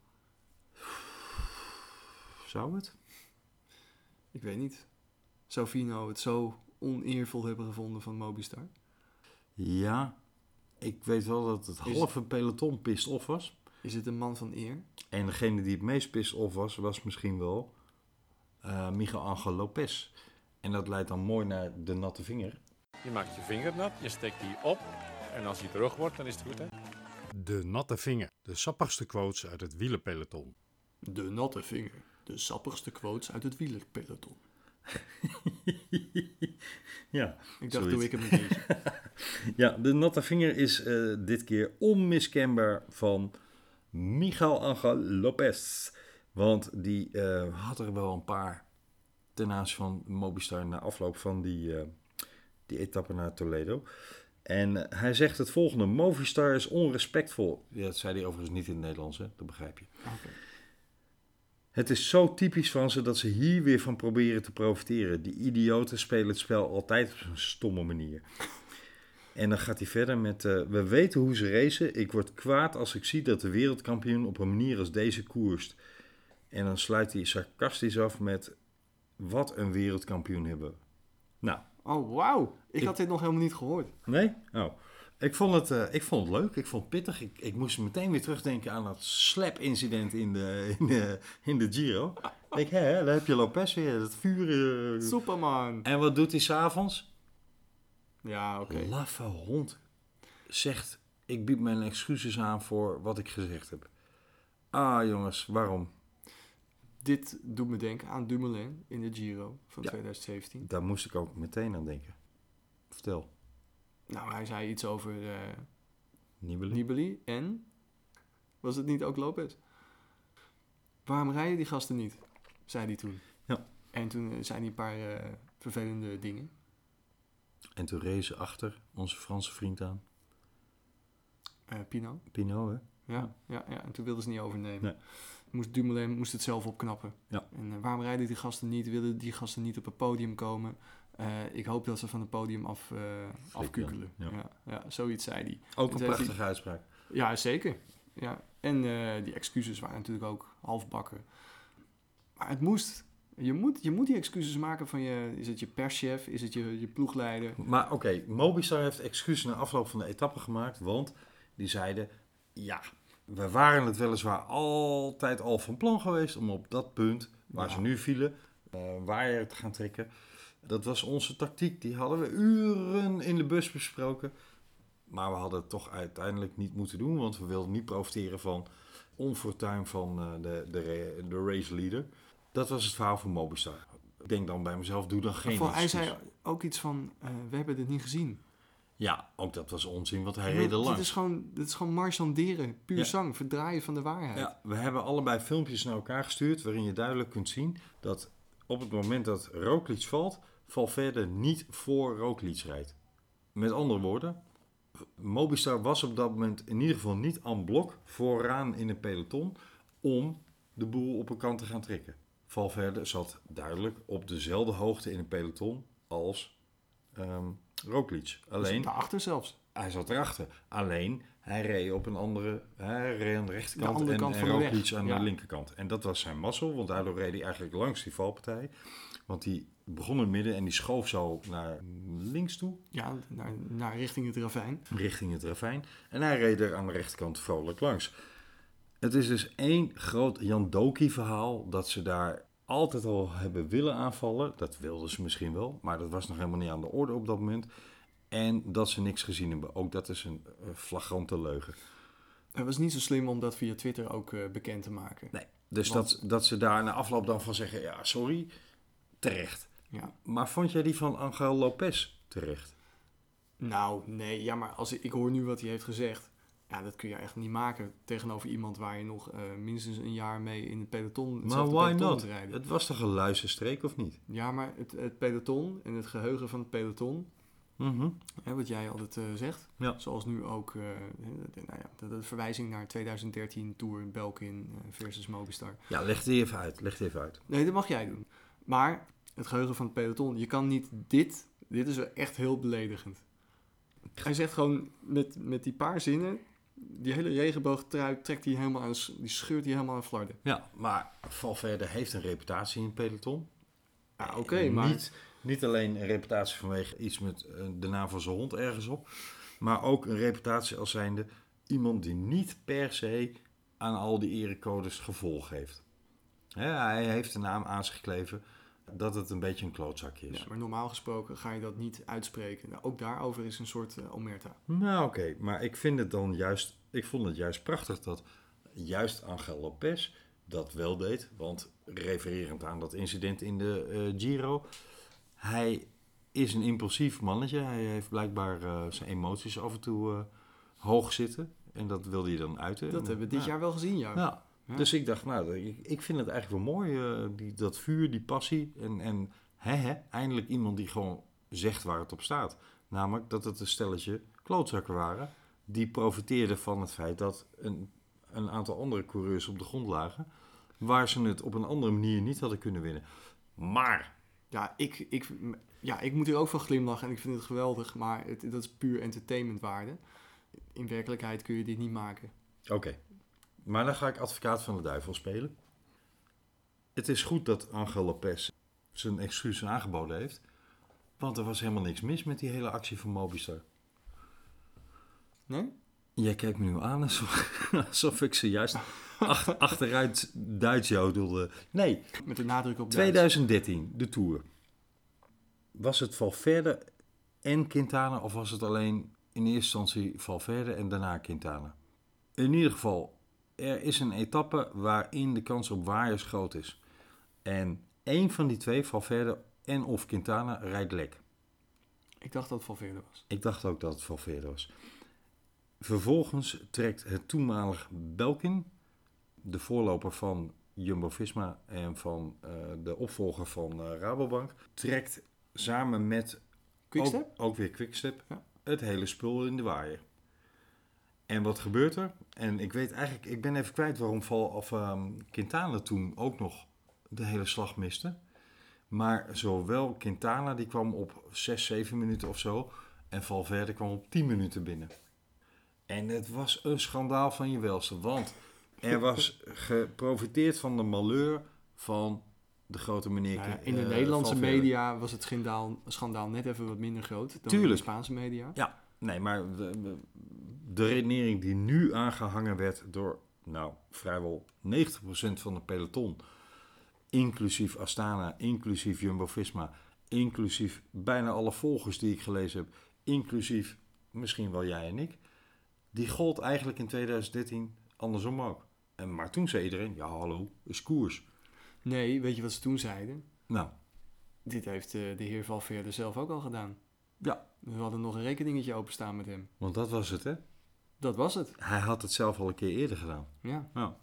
Zou het? Ik weet niet. Zou Vino het zo oneervol hebben gevonden van Mobistar? Ja, ik weet wel dat het Is- halve peloton pissed off was. Is het een man van eer? En degene die het meest pissed off was, was misschien wel eh Miguel Angel Lopez. En dat leidt dan mooi naar de natte vinger. Je maakt je vinger nat, je steekt die op. En als die terug wordt, dan is het goed, hè? De natte vinger. De sappigste quotes uit het wielerpeloton. De natte vinger. De sappigste quotes uit het wielerpeloton. Ja, Ik dacht, doe ik hem een keertje. ja de natte vinger is eh, dit keer onmiskenbaar van Miguel Angel Lopez. Want die eh, had er wel een paar ten aanzien van Mobistar na afloop van die, eh, die etappe naar Toledo. En hij zegt het volgende: Movistar is onrespectvol. Ja, dat zei hij overigens niet in het Nederlands, hè? dat begrijp je. Oké. Het is zo typisch van ze dat ze hier weer van proberen te profiteren. Die idioten spelen het spel altijd op een stomme manier. En dan gaat hij verder met: eh, We weten hoe ze racen. Ik word kwaad als ik zie dat de wereldkampioen op een manier als deze koerst. En dan sluit hij sarcastisch af met: Wat een wereldkampioen hebben. we." Nou, Oh, wauw. Ik, Ik- had dit nog helemaal niet gehoord. Nee? Oh. Ik vond het, eh, ik vond het leuk, ik vond het pittig. Ik, ik moest meteen weer terugdenken aan dat slap-incident in de, in, de, in de Giro. Ik hè, daar heb je Lopez weer, dat vuur. eh. Superman. En wat doet hij s'avonds? Ja, oké. Laffe hond. Zegt, ik bied mijn excuses aan voor wat ik gezegd heb. Ah jongens, waarom? Dit doet me denken aan Dumoulin in de Giro van Ja. 2017. Daar moest ik ook meteen aan denken. Vertel. Nou, hij zei iets over eh Nibali? Nibali en... Was het niet ook Lopez? Waarom rijden die gasten niet? Zei hij toen. Ja. En toen eh, zei hij een paar eh, vervelende dingen. En toen reed ze achter onze Franse vriend aan. Eh Pino. Pinot, hè? Ja, ja, ja, en toen wilden ze niet overnemen. Nee. Moest Dumoulin moest het zelf opknappen. Ja. En eh, waarom rijden die gasten niet? Willen die gasten niet op het podium komen? Eh, ik hoop dat ze van het podium af, eh afkukelen. ja. Ja. Ja, zoiets zei hij. Ook En een prachtige uitspraak. Ja, zeker. Ja. En die excuses waren natuurlijk ook halfbakken. Maar het moest. Je moet, je moet die excuses maken van je... Is het je perschef? Is het je, je ploegleider? Maar oké, Mobistar heeft excuses na afloop van de etappe gemaakt, want die zeiden, ja, we waren het weliswaar altijd al van plan geweest om op dat punt, waar Ja. ze nu vielen, eh waaier te gaan trekken. Dat was onze tactiek, die hadden we uren in de bus besproken. Maar we hadden het toch uiteindelijk niet moeten doen, want we wilden niet profiteren van onfortuin van eh, de, de, de race leader. Dat was het verhaal van Mobistar. Ik denk dan bij mezelf, doe dan geen Voor, hij zei ook iets van... eh, we hebben dit niet gezien. Ja, ook dat was onzin, want hij reed er dit langs. is gewoon, dit is gewoon marchanderen. Puur Ja. zang. Verdraaien van de waarheid. Ja, we hebben allebei filmpjes naar elkaar gestuurd waarin je duidelijk kunt zien dat op het moment dat Roglic valt, Valverde niet voor Roglic rijdt. Met andere woorden, Mobistar was op dat moment in ieder geval niet aan blok vooraan in het peloton om de boel op een kant te gaan trekken. Valverde zat duidelijk op dezelfde hoogte in het peloton als ehm Roglic. Alleen, Daarachter zelfs. hij zat erachter. Alleen, hij reed op een andere... Hij reed aan de rechterkant andere en, kant en. Roglic aan Ja. de linkerkant. En dat was zijn mazzel, want daardoor reed hij eigenlijk langs die valpartij. Want die begon in het midden en die schoof zo naar links toe, Ja, naar, naar richting het ravijn. richting het ravijn. En hij reed er aan de rechterkant vrolijk langs. Het is dus één groot Jan Doki verhaal dat ze daar altijd al hebben willen aanvallen. Dat wilden ze misschien wel, maar dat was nog helemaal niet aan de orde op dat moment. En dat ze niks gezien hebben. Ook dat is een eh, flagrante leugen. Het was niet zo slim om dat via Twitter ook eh, bekend te maken. Nee. Dus Want- dat, dat ze daar na afloop dan van zeggen, ja, sorry, terecht. Ja. Maar vond jij die van Angel Lopez terecht? Nou, nee, ja, maar als ik, ik hoor nu wat hij heeft gezegd. Ja, dat kun je echt niet maken tegenover iemand waar je nog eh, minstens een jaar mee in het peloton. Maar why peloton not? rijden. Het was toch een luisterstreek of niet? Ja, maar het, het peloton en het geheugen van het peloton, Mhm. hè, wat jij altijd eh, zegt, Ja. zoals nu ook eh, de, nou ja, de, de verwijzing naar 2013 Tour Belkin versus Mobistar. Ja, leg die even uit. Leg die even uit. Nee, dat mag jij doen. Maar het geheugen van het peloton, je kan niet dit, dit is echt heel beledigend. Hij zegt gewoon met, met die paar zinnen, Die hele regenboogtrui trekt hij helemaal aan, die scheurt hij helemaal aan flarden. Ja, maar Valverde heeft een reputatie in het peloton. Ja, oké, En maar... Niet, niet alleen een reputatie vanwege iets met eh, de naam van zijn hond ergens op. Maar ook een reputatie als zijnde iemand die niet per se aan al die erecodes gevolg heeft. Hè, hij heeft de naam aan zich dat het een beetje een klootzakje is. Ja, maar normaal gesproken ga je dat niet uitspreken. Nou, ook daarover is een soort eh, omerta. Nou oké, maar ik vind het dan juist, ik vond het juist prachtig dat juist Angel Lopez dat wel deed. Want refererend aan dat incident in de eh, Giro, hij is een impulsief mannetje. Hij heeft blijkbaar eh, zijn emoties af en toe hoog zitten. En dat wilde hij dan uiten. Dat En, hebben we dit ja. jaar wel gezien, ja. Ja. Ja. Dus ik dacht, nou, ik, vind het eigenlijk wel mooi, eh, die, dat vuur, die passie. En, en hè, hè, eindelijk iemand die gewoon zegt waar het op staat. Namelijk dat het een stelletje klootzakken waren. Die profiteerden van het feit dat een, een aantal andere coureurs op de grond lagen. Waar ze het op een andere manier niet hadden kunnen winnen. Maar, Ja, ik, ik, ja, ik moet hier ook van glimlachen en ik vind het geweldig, maar het, dat is puur entertainmentwaarde. In werkelijkheid kun je dit niet maken. oké. Maar dan ga ik advocaat van de duivel spelen. Het is goed dat Angel Lopez zijn excuus aangeboden heeft. Want er was helemaal niks mis met die hele actie van Mobistar. Nee? Jij kijkt me nu aan alsof, alsof ik ze juist ach- achteruit Duits jodelde. Nee, Met de nadruk op Duits. 2013, de Tour. Was het Valverde en Quintana of was het alleen in eerste instantie Valverde en daarna Quintana? In ieder geval, er is een etappe waarin de kans op waaiers groot is. En één van die twee, Valverde en of Quintana, rijdt lek. Ik dacht dat het Valverde was. Ik dacht ook dat het Valverde was. Vervolgens trekt het toenmalig Belkin, de voorloper van Jumbo-Visma en van eh, de opvolger van eh, Rabobank, trekt samen met Quickstep? Ook, ook weer Quickstep Ja. het hele spul in de waaier. En wat gebeurt er? En ik weet eigenlijk, ik ben even kwijt waarom Val, of, ehm, Quintana toen ook nog de hele slag miste. Maar zowel Quintana, die kwam op 6, 7 minuten of zo. En Valverde kwam op 10 minuten binnen. En het was een schandaal van je welste. Want er was geprofiteerd van de malheur van de grote meneer. Nou ja, in de eh, Nederlandse Valverde. media was het schandaal, schandaal net even wat minder groot dan in de Tuurlijk. Spaanse media. Ja, nee, maar de- de redenering die nu aangehangen werd door, nou, vrijwel 90% van de peloton, inclusief Astana, inclusief Jumbo-Visma, inclusief bijna alle volgers die ik gelezen heb, inclusief misschien wel jij en ik, die gold eigenlijk in 2013 andersom ook. En, maar toen zei iedereen, ja hallo, is koers. Nee, weet je wat ze toen zeiden? Nou, Dit heeft eh, de heer Valverde zelf ook al gedaan. Ja. We hadden nog een rekeningetje openstaan met hem. want dat was het hè. Dat was het. Hij had het zelf al een keer eerder gedaan. Ja.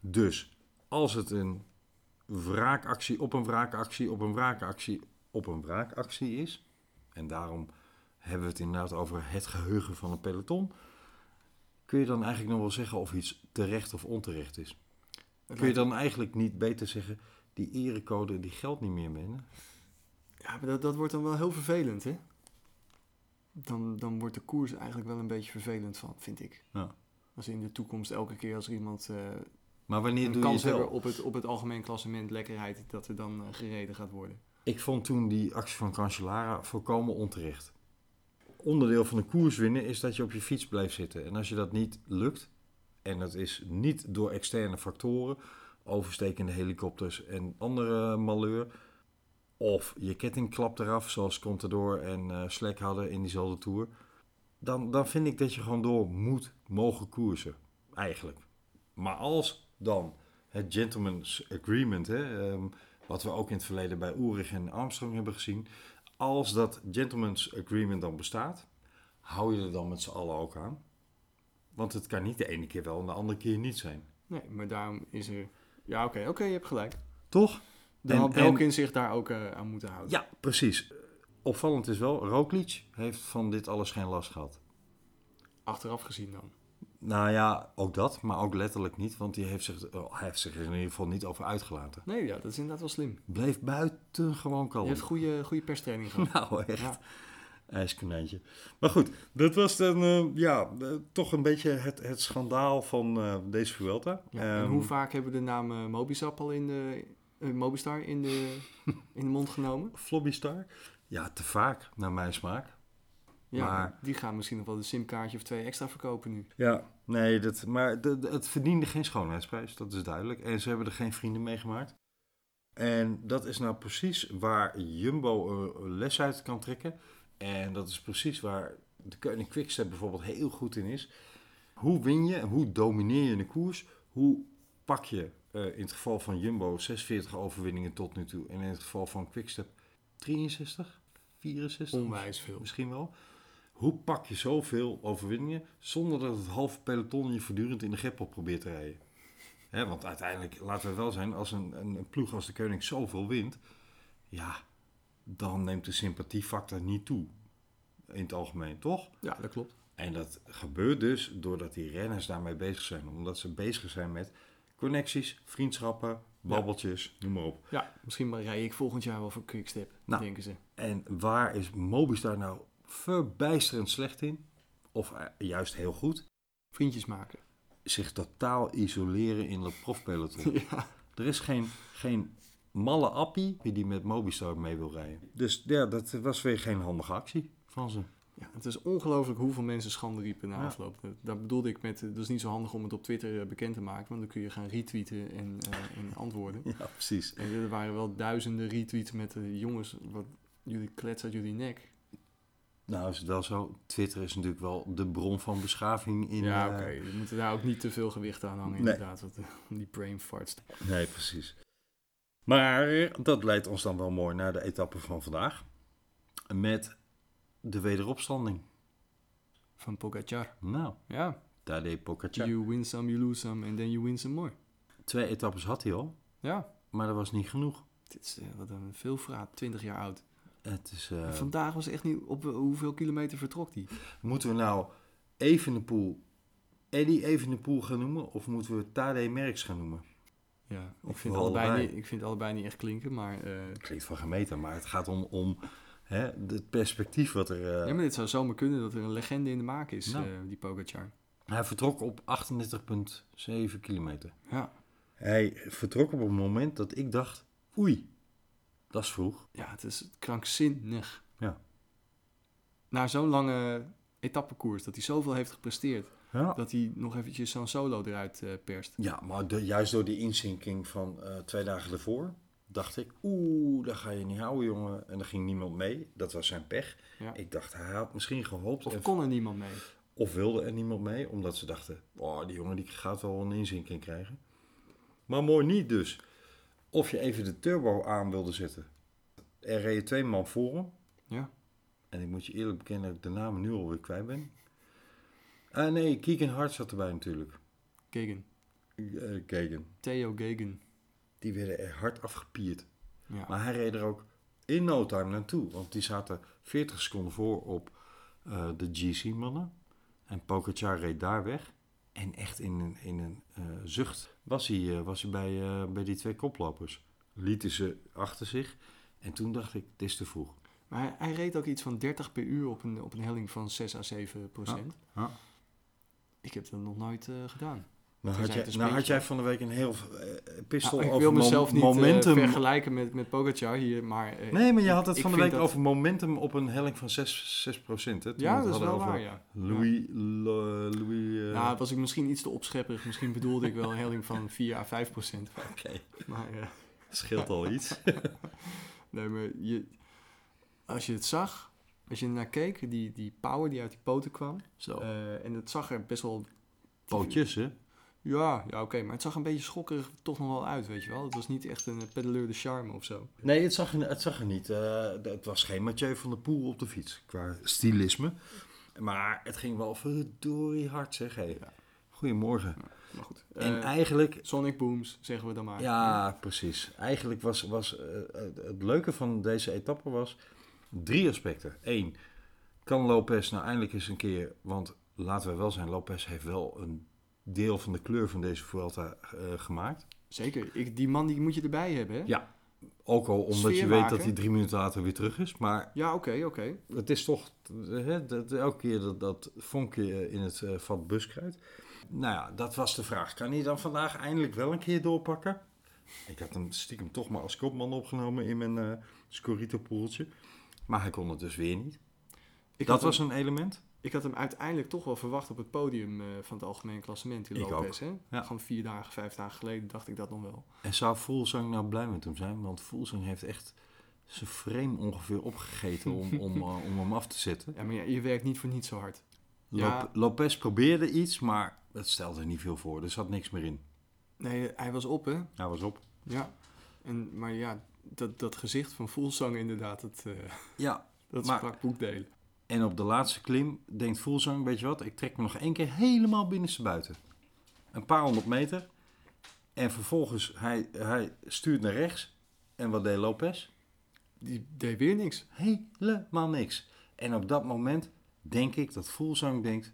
Dus als het een wraakactie op een wraakactie op een wraakactie op een wraakactie is, en daarom hebben we het inderdaad over het geheugen van een peloton, kun je dan eigenlijk nog wel zeggen of iets terecht of onterecht is. Kun je dan eigenlijk niet beter zeggen, die erecode die geldt niet meer binnen? Ja, maar dat, dat wordt dan wel heel vervelend, hè? Dan, dan wordt de koers eigenlijk wel een beetje vervelend van, vind ik. Ja. Als in de toekomst elke keer als er iemand eh, Maar wanneer een doe je kans hebben op het, op het algemeen klassement lekkerheid, dat er dan eh, gereden gaat worden. Ik vond toen die actie van Cancellara volkomen onterecht. Onderdeel van de koers winnen is dat je op je fiets blijft zitten. En als je dat niet lukt, en dat is niet door externe factoren, overstekende helikopters en andere malheur, of je ketting klapt eraf, zoals Contador en Slek hadden in diezelfde tour, dan, dan vind ik dat je gewoon door moet mogen koersen. Eigenlijk. Maar als dan het gentleman's agreement, hè, ehm, wat we ook in het verleden bij Ulrich en Armstrong hebben gezien. Als dat gentleman's agreement dan bestaat, hou je er dan met z'n allen ook aan. Want het kan niet de ene keer wel en de andere keer niet zijn. Nee, maar daarom is er... Ja, oké, oké, je hebt gelijk. Toch? Dan had Belkin zich daar ook eh, aan moeten houden. Ja, precies. Opvallend is wel, Roglic heeft van dit alles geen last gehad. Achteraf gezien dan. Nou ja, ook dat, maar ook letterlijk niet, want die heeft zich, oh, hij heeft zich er in ieder geval niet over uitgelaten. Nee, ja, dat is inderdaad wel slim. Bleef buitengewoon Je kalm. hebt goede, goede perstraining gehad. Nou, echt. Ja. ijskonijntje. Maar goed, dat was dan eh, ja, eh, toch een beetje het, het schandaal van deze Vuelta. Ja, en Ehm, hoe vaak hebben we de naam Mobisap al in de, eh, Mobistar in de, in de mond genomen? Floppy Star? Ja, te vaak, naar mijn smaak. Ja, Maar- die gaan misschien nog wel een simkaartje of twee extra verkopen nu. Ja, nee, dat, maar de, de- het verdiende geen schoonheidsprijs, dat is duidelijk. En ze hebben er geen vrienden mee gemaakt. En dat is nou precies waar Jumbo eh, les uit kan trekken. En dat is precies waar de Koning Quickstep bijvoorbeeld heel goed in is. Hoe win je en hoe domineer je een koers? Hoe pak je eh, in het geval van Jumbo 46 overwinningen tot nu toe. En in het geval van Quickstep 63, 64? Onwijs veel. Misschien wel. Hoe pak je zoveel overwinningen zonder dat het halve peloton je voortdurend in de greppel probeert te rijden? Hè, want uiteindelijk, laten we wel zijn, als een, een, een ploeg als de Koning zoveel wint, ja, dan neemt de sympathiefactor niet toe. In het algemeen, toch? Ja, dat klopt. En dat gebeurt dus doordat die renners daarmee bezig zijn. Omdat ze bezig zijn met connecties, vriendschappen, babbeltjes, noem maar op. Ja, misschien maar rij ik volgend jaar wel voor Quickstep, Nou. denken ze. En waar is Mobistar nou verbijsterend slecht in? Of eh, juist heel goed? Vriendjes maken. Zich totaal isoleren in het profpeloton. ja. Er is geen, geen malle appie die met Mobistar mee wil rijden. Dus ja, dat was weer geen handige actie van ze. Ja, het is ongelooflijk hoeveel mensen schande riepen na Ja. afloop. Dat- Dat bedoelde ik met, eh, dat is niet zo handig om het op Twitter eh, bekend te maken, want dan kun je gaan retweeten en, eh, en antwoorden. Ja, precies. En er waren wel duizenden retweets met de jongens, wat jullie klets uit jullie nek. Nou is het wel zo. Twitter is natuurlijk wel de bron van beschaving in... ja, oké. Je moet daar ook niet te veel gewicht aan hangen, Nee. inderdaad. Want, eh, die brain farts. Nee, precies. Maar dat leidt ons dan wel mooi naar de etappe van vandaag. Met de wederopstanding. Van Pogacar. Nou, Ja, Tadej Pogacar. you win some, you lose some, and then you win some more. Twee etappes had hij al, Ja, maar dat was niet genoeg. dit is eh, wat een veelvraat, 20 jaar oud. Het is, eh, vandaag was echt niet, op eh, hoeveel kilometer vertrok die? Moeten we nou Evenepoel Eddie Evenepoel gaan noemen of moeten we Tadej Merckx gaan noemen? Ja, ik vind, allebei allebei. niet, ik vind allebei niet echt klinken, maar... Het klinkt van gemeten, maar het gaat om, om hè, het perspectief wat er... eh, ja, maar dit zou zomaar kunnen dat er een legende in de maak is, Nou. eh, die Pogacar. Hij vertrok op 38,7 kilometer. Ja. Hij vertrok op een moment dat ik dacht, oei, dat is vroeg. ja, het is krankzinnig. Ja. Na zo'n lange etappekoers, dat hij zoveel heeft gepresteerd, Ja, dat hij nog eventjes zo'n solo eruit eh, perst. ja maar de- juist door die inzinking van twee dagen ervoor, dacht ik, oeh, dat ga je niet houden, jongen. En er ging niemand mee. Dat was zijn pech. Ja. Ik dacht, hij had misschien gehoopt. Of kon er niemand mee? of wilde er niemand mee, omdat ze dachten, oh, die jongen die gaat wel een inzinking krijgen. Maar mooi niet dus. Of je even de turbo aan wilde zetten. Er reden twee man voor hem. Ja. En ik moet je eerlijk bekennen dat ik de namen nu alweer kwijt ben. Ah nee, Keegan Hart zat erbij natuurlijk. Gegen. Uh, Keegan. Theo Gegen. Die werden er hard afgepierd. Ja. Maar hij reed er ook in no time naartoe. Want die zaten 40 seconden voor op eh, de GC-mannen. En Pogacar reed daar weg. En echt in een, in een eh, zucht was hij, eh, was hij bij, bij die twee koplopers. Lieten ze achter zich. En toen dacht ik, het is te vroeg. Maar hij, hij reed ook iets van 30 per uur op een, op een helling van 6 à 7 procent. Ja. Ik heb dat nog nooit gedaan. Nou had, jij, nou had van de week een heel eh, pistol Nou, ik over wil mezelf mom- niet eh, momentum. vergelijken met, met Pogacar hier, maar... eh, nee, maar je had het ik van de week dat- over momentum op een helling van 6, 6 procent. Hè, toen we Ja, dat is wel over waar, ja. Louis, Lo- Louis eh, Nou, was ik misschien iets te opschepperig. Misschien bedoelde ik wel een helling van 4 à 5 procent. Oké, Maar eh, scheelt al iets. nee, maar je, als je het zag, als je ernaar keek, die, die power die uit die poten kwam. Zo. eh, en het zag er best wel... Pootjes, hè? Ja, ja oké. maar het zag een beetje schokkerig toch nog wel uit, weet je wel. Het was niet echt een eh, pedaleur de charme of zo. Nee, het zag er, het zag er niet. eh, het was geen Mathieu van der Poel op de fiets, qua stilisme. Maar het ging wel verdorie hard, zeg. Hey. Ja. Goedemorgen. Maar goed. en eh, eigenlijk... Sonic Booms, zeggen we dan maar. Ja, precies. Eigenlijk was, was het- het leuke van deze etappe was drie aspecten. Eén, kan Lopez nou eindelijk eens een keer... Want laten we wel zijn, Lopez heeft wel een deel van de kleur van deze Vuelta eh, gemaakt. Zeker. Ik, die man die moet je erbij hebben, hè? Ja. Ook al omdat je weet maken. dat hij drie minuten later weer terug is. Maar Ja, oké, oké. het is toch hè, dat, elke keer dat, dat vonkje in het eh, vat buskruid. Nou ja, dat was de vraag. Kan hij dan vandaag eindelijk wel een keer doorpakken? Ik had hem stiekem toch maar als kopman opgenomen in mijn eh Scorito-poeltje. Maar hij kon het dus weer niet. Ik dat was een element. Ik had hem uiteindelijk toch wel verwacht op het podium eh, van het algemeen klassement in Ik Lopez. Hè? Ja. Gewoon vier dagen, vijf dagen geleden dacht ik dat nog wel. En zou Voelsang nou blij met hem zijn? Want Voelsang heeft echt zijn frame ongeveer opgegeten om, om, eh, om hem af te zetten. Ja, maar ja, je werkt niet voor niet zo hard. Lop- Ja. Lopez probeerde iets, maar het stelde niet veel voor. Er zat niks meer in. Nee, hij was op, hè? Hij was op. Ja. En, maar ja, dat, dat gezicht van Voelsang inderdaad, dat, eh Ja, dat Maar- sprak boekdelen. En op de laatste klim denkt Voelsang, weet je wat, ik trek me nog één keer helemaal binnenstebuiten. Een paar honderd meter. En vervolgens, hij, hij stuurt naar rechts. En wat deed Lopez? Die deed weer niks. Helemaal niks. En op dat moment denk ik dat Voelsang denkt...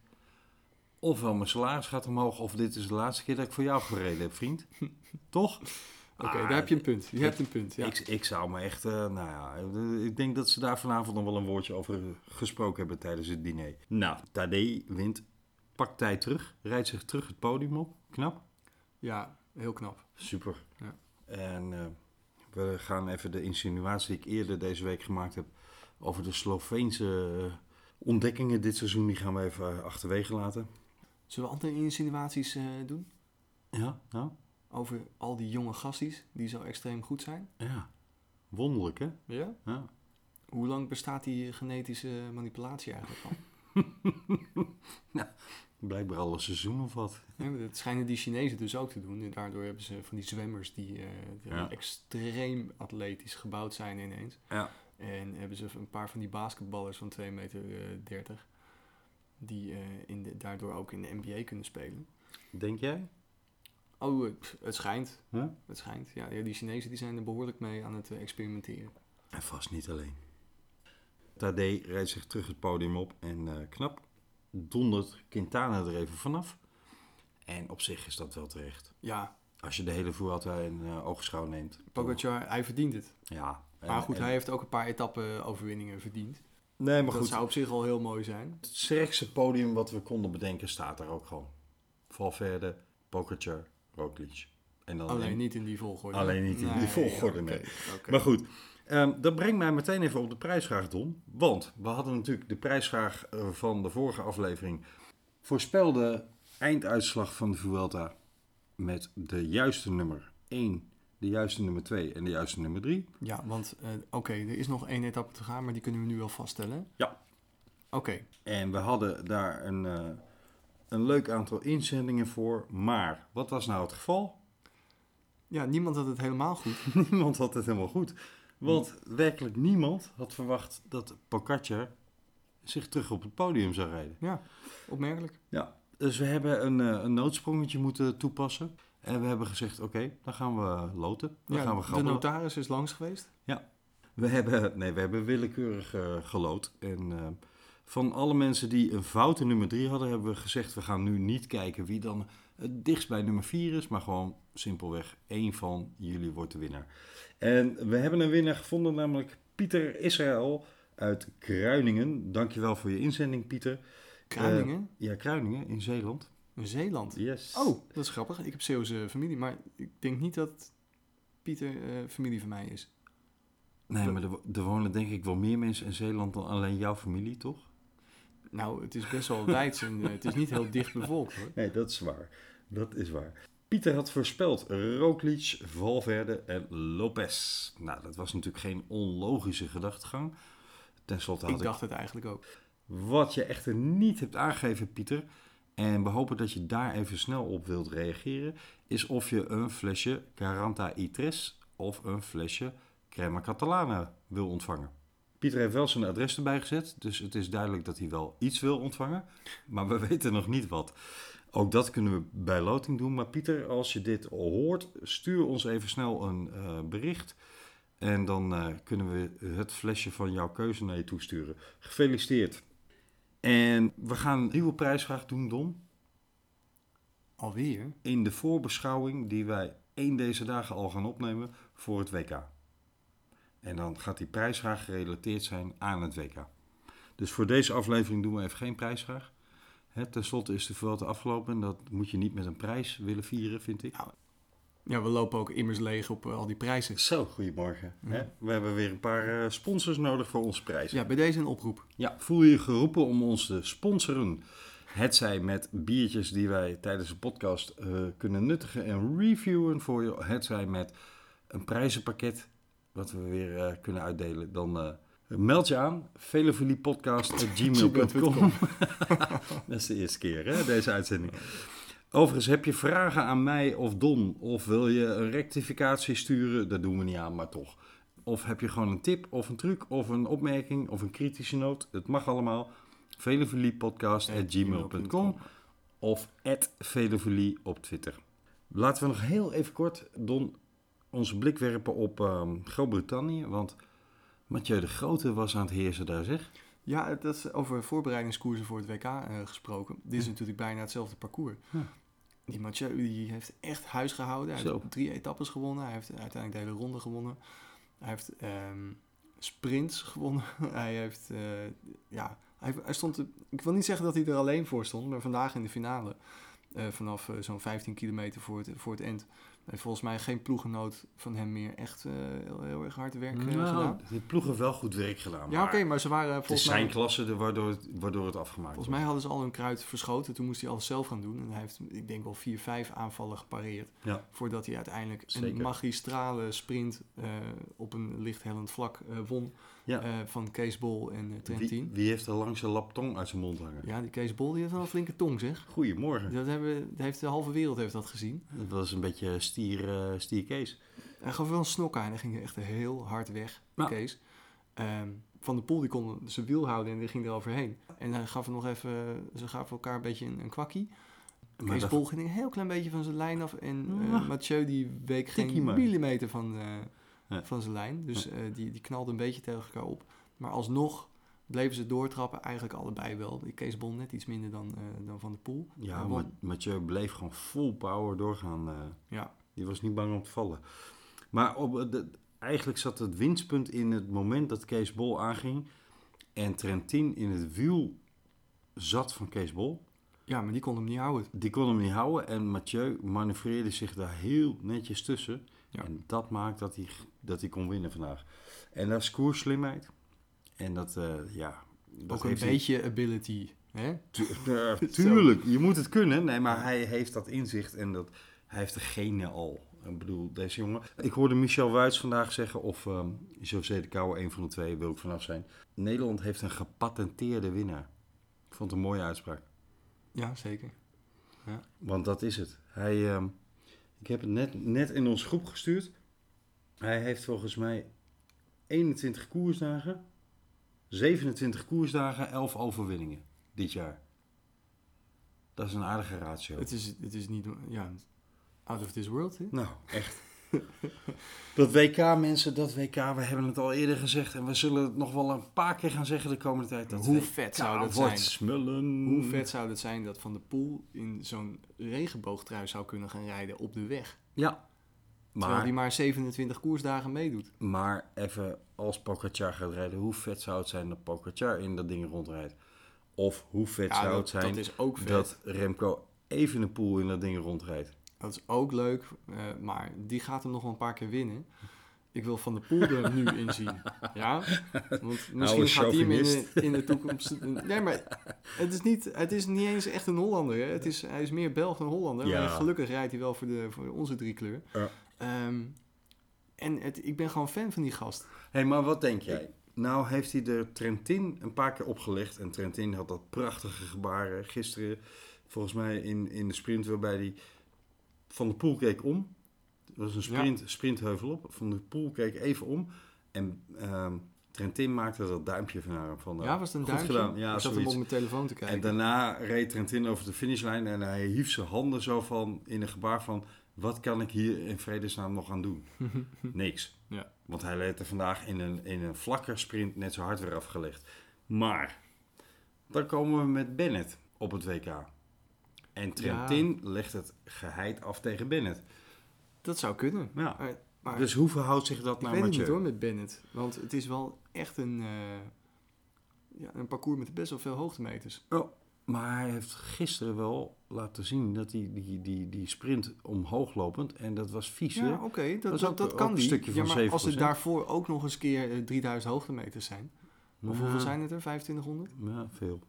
Ofwel mijn salaris gaat omhoog, of dit is de laatste keer dat ik voor jou gereden heb, vriend. Toch? Oké, Ah, daar heb je een punt. Je ik- hebt een punt, ja. Ik, ik zou me echt, eh, nou ja, eh, ik denk dat ze daar vanavond nog wel een woordje over gesproken hebben tijdens het diner. Nou, Tadej wint, pakt tijd terug, rijdt zich terug het podium op. Knap. Ja, heel knap. Super. Ja. En eh, we gaan even de insinuatie die ik eerder deze week gemaakt heb over de Sloveense eh, ontdekkingen dit seizoen, die gaan we even eh, achterwege laten. Zullen we andere insinuaties eh, doen? Ja, nou, Over al die jonge gasties die zo extreem goed zijn? ja. Wonderlijk, hè? Ja. Ja. Hoe lang bestaat die genetische manipulatie eigenlijk al? Blijkbaar al een seizoen of wat. Ja, dat schijnen die Chinezen dus ook te doen. En daardoor hebben ze van die zwemmers die, eh, die Ja. extreem atletisch gebouwd zijn ineens. Ja. En hebben ze een paar van die basketballers van 2 meter eh 30. Die eh, in de, daardoor ook in de NBA kunnen spelen. Denk jij? Oh, het, pff, het schijnt. Huh? Het schijnt. Ja, die Chinezen die zijn er behoorlijk mee aan het eh, experimenteren. En vast niet alleen. Tadej rijdt zich terug het podium op en eh, knap dondert Quintana er even vanaf. En op zich is dat wel terecht. Ja, Als je de hele Vuelta in eh oogschouw neemt. Pogacar, hij verdient het. Ja. en- Maar goed, en- hij heeft ook een paar etappe-overwinningen verdiend. Nee, maar dat goed. zou op zich al heel mooi zijn. Het sterkste podium wat we konden bedenken staat daar ook gewoon. Valverde, Pogacar, Roglic. En dan Alleen niet in die volgorde. Alleen niet in die volgorde, nee. Maar goed, ehm, dat brengt mij meteen even op de prijsvraag, Don. Want we hadden natuurlijk de prijsvraag eh, van de vorige aflevering. Voorspel de einduitslag van de Vuelta met de juiste nummer 1, de juiste nummer 2 en de juiste nummer 3. Ja, want eh, oké, er is nog één etappe te gaan, maar die kunnen we nu wel vaststellen. Ja. Oké, En we hadden daar een, eh, een leuk aantal inzendingen voor. Maar wat was nou het geval? ja, niemand had het helemaal goed. Niemand had het helemaal goed. Want werkelijk niemand had verwacht dat Pogacar zich terug op het podium zou rijden. Ja, opmerkelijk. Ja, dus we hebben een, eh, een noodsprongetje moeten toepassen. En we hebben gezegd, oké, dan gaan we loten. Dan ja, gaan we de notaris is langs geweest. We hebben, nee, we hebben willekeurig eh, geloot. En eh, van alle mensen die een foute nummer 3 hadden, hebben we gezegd, we gaan nu niet kijken wie dan het dichtst bij nummer 4 is. Maar gewoon simpelweg één van jullie wordt de winnaar. En we hebben een winnaar gevonden, namelijk Pieter Israël uit Kruiningen. Dankjewel voor je inzending, Pieter. Kruiningen, Ja, Kruiningen in Zeeland. in Zeeland. Yes. Oh, dat is grappig. Ik heb Zeeuwse familie, maar ik denk niet dat Pieter eh, familie van mij is. Nee, maar er, er wonen denk ik wel meer mensen in Zeeland dan alleen jouw familie, toch? Nou, het is best wel wijds en eh, het is niet heel dicht bevolkt hoor. Nee, dat is waar. Dat is waar. Pieter had voorspeld Roglic, Valverde en Lopez. Nou, dat was natuurlijk geen onlogische gedachtegang. Ten slotte had Ik ik, dacht het eigenlijk ook. Wat je echter niet hebt aangegeven, Pieter, en we hopen dat je daar even snel op wilt reageren, is of je een flesje Garanta Itres of een flesje Crema Catalana wil ontvangen. Pieter heeft wel zijn adres erbij gezet, dus het is duidelijk dat hij wel iets wil ontvangen, maar we weten nog niet wat. Ook dat kunnen we bij loting doen, maar Pieter, als je dit hoort, stuur ons even snel een eh, bericht. En dan eh, kunnen we het flesje van jouw keuze naar je toesturen. Gefeliciteerd. En we gaan een nieuwe prijsvraag doen, Don. Alweer? In de voorbeschouwing die wij één deze dagen al gaan opnemen voor het WK. En dan gaat die prijsvraag gerelateerd zijn aan het WK. Dus voor deze aflevering doen we even geen prijsvraag. Ten slotte is de Vuelta afgelopen en dat moet je niet met een prijs willen vieren, vind ik. Ja, we lopen ook immers leeg op eh, al die prijzen. Zo, goedemorgen. Ja. Hè? We hebben weer een paar eh, sponsors nodig voor onze prijs. Ja, bij deze een oproep. Ja, voel je je geroepen om ons te sponsoren? Het zij met biertjes die wij tijdens de podcast eh, kunnen nuttigen en reviewen voor je. Het zij met een prijzenpakket wat we weer eh, kunnen uitdelen. Dan eh, meld je aan. velofiliepodcast.gmail.com Dat is de eerste keer, hè, deze uitzending. Overigens, heb je vragen aan mij of Don? Of wil je een rectificatie sturen? Dat doen we niet aan, maar toch. Of heb je gewoon een tip of een truc of een opmerking of een kritische noot? Het mag allemaal. velofiliepodcast.gmail.com of velofilie op Twitter. Laten we nog heel even kort, Don, onze blik werpen op ehm, Groot-Brittannië. Want Mathieu de Grote was aan het heersen daar, zeg. Ja, dat is over voorbereidingskoersen voor het WK eh, gesproken. Dit is natuurlijk bijna hetzelfde parcours. Ja. Die Mathieu die heeft echt huis gehouden. Hij Zo. heeft drie etappes gewonnen. Hij heeft uiteindelijk de hele ronde gewonnen. Hij heeft ehm, sprints gewonnen. hij heeft, eh, ja, hij, hij stond, ik wil niet zeggen dat hij er alleen voor stond, maar vandaag in de finale, eh, vanaf zo'n 15 kilometer voor het, voor het eind, heeft volgens mij geen ploeggenoot van hem meer echt eh, heel, heel erg hard werk eh, gedaan. de ploeg heeft wel goed werk gedaan. Ja, oké, maar ze waren Het is volgens zijn mij... klasse de- waardoor, het, waardoor het afgemaakt Volgens mij hadden ze al hun kruid verschoten. Toen moest hij alles zelf gaan doen. En hij heeft, ik denk wel, vier, vijf aanvallen gepareerd. Ja. Voordat hij uiteindelijk Zeker. een magistrale sprint eh, op een licht hellend vlak won. Ja. eh, van Kees Bol en eh, Wie, Trentin. wie heeft er langs een lap tong uit zijn mond hangen? Ja, die Kees Bol die heeft wel een flinke tong, zeg. Goedemorgen. Dat, hebben, dat heeft de halve wereld heeft dat gezien. Dat was een beetje stier, eh stier Kees. Hij gaf wel een snok aan. Hij ging echt heel hard weg, Ja. Kees. Ehm, van de Poel die kon zijn wiel houden en die ging er overheen. En hij gaf nog even, ze gaven elkaar een beetje een, een kwakkie. Maar Kees dat- Bol ging een heel klein beetje van zijn lijn af. En Ah. Mathieu die week geen millimeter van, Ja. van zijn lijn. Dus eh, die, die knalde een beetje tegen elkaar op. Maar alsnog bleven ze doortrappen. Eigenlijk allebei wel. Die Kees Bol net iets minder dan, eh, dan Van de Poel. Ja, maar. Mathieu bleef gewoon full power doorgaan. eh. Ja. Die was niet bang om te vallen. Maar op, de, eigenlijk zat het winstpunt in het moment dat Kees Bol aanging. En Trentin in het wiel zat van Kees Bol. ja, maar die kon hem niet houden. Die kon hem niet houden. En Mathieu manoeuvreerde zich daar heel netjes tussen. Ja. En dat maakt dat hij, dat hij kon winnen vandaag. En dat is koerslimheid. En dat, eh, ja... Dat Ook een hij- beetje ability. Hè? Tu- ja, tuurlijk, je moet het kunnen. Nee, maar hij heeft dat inzicht en dat, hij heeft de genen al. Ik bedoel, deze jongen. Ik hoorde Michel Wuits vandaag zeggen, of ehm José de Kouwer, een van de twee, wil ik vanaf zijn. Nederland heeft een gepatenteerde winnaar. Ik vond het een mooie uitspraak. Ja, zeker. Want dat is het. Hij, ehm, ik heb het net, net in onze groep gestuurd. Hij heeft volgens mij 21 koersdagen, 27 koersdagen, 11 overwinningen dit jaar. Dat is een aardige ratio. Het is, het is niet... Ja, out of this world, hè? Nou, echt. dat WK, mensen, dat WK, we hebben het al eerder gezegd en we zullen het nog wel een paar keer gaan zeggen de komende tijd. Dat Hoe WK vet zou dat zijn? smullen. Hoe vet zou het zijn dat Van de Poel in zo'n regenboogtrui zou kunnen gaan rijden op de weg? Ja. Terwijl hij maar 27 koersdagen meedoet. maar even als Pogacar gaat rijden, hoe vet zou het zijn dat Pogacar in dat ding rondrijdt? Of hoe vet zou dat, het zijn dat is ook vet. dat Remco Evenepoel in dat ding rondrijdt? Dat is ook leuk, eh, maar die gaat hem nog wel een paar keer winnen. Ik wil Van de Poel er nu in zien. Ja? Want misschien Oude gaat hij hem in de, chauvinist. in de toekomst... Nee, maar het is, niet, het is niet eens echt een Hollander. Hè? Het is, hij is meer Belg dan Hollander. Ja. Maar gelukkig rijdt hij wel voor, de, voor onze drie kleur. Ja. Ehm, en het, ik ben gewoon fan van die gast. Hé, hey, maar wat denk jij? Nou heeft hij de Trentin een paar keer opgelegd. En Trentin had dat prachtige gebaren gisteren. Volgens mij in, in de sprint waarbij hij van de poel keek om. Het was een sprint, sprintheuvel op. Van de poel keek even om. En ehm, Trentin maakte dat duimpje van haar. Van, Ja, was het een goed duimpje? gedaan. Ja, ik zat hem op mijn telefoon te kijken. En daarna reed Trentin over de finishlijn en hij hief zijn handen zo van in een gebaar van... Wat kan ik hier in vredesnaam nog aan doen? Niks. Ja. Want hij leed er vandaag in een, in een vlakke sprint net zo hard weer afgelegd. Maar, dan komen we met Bennett op het WK. En Trentin legt het geheid af tegen Bennett. Dat zou kunnen. Ja. Maar, Maar Dus hoe verhoudt zich dat ik nou weet het met niet hoor met Bennett. Want het is wel echt een, eh, ja, een parcours met best wel veel hoogtemeters. Oh, maar hij heeft gisteren wel laten zien dat hij die, die, die sprint omhoog lopend en dat was vies. Ja, oké, dat, Dat is dat, ook- dat ook kan een die. stukje ja, van maar als er 7%. daarvoor ook nog eens keer eh, 3000 hoogtemeters zijn. Of Ja, hoeveel zijn het er? 2500? Ja, veel.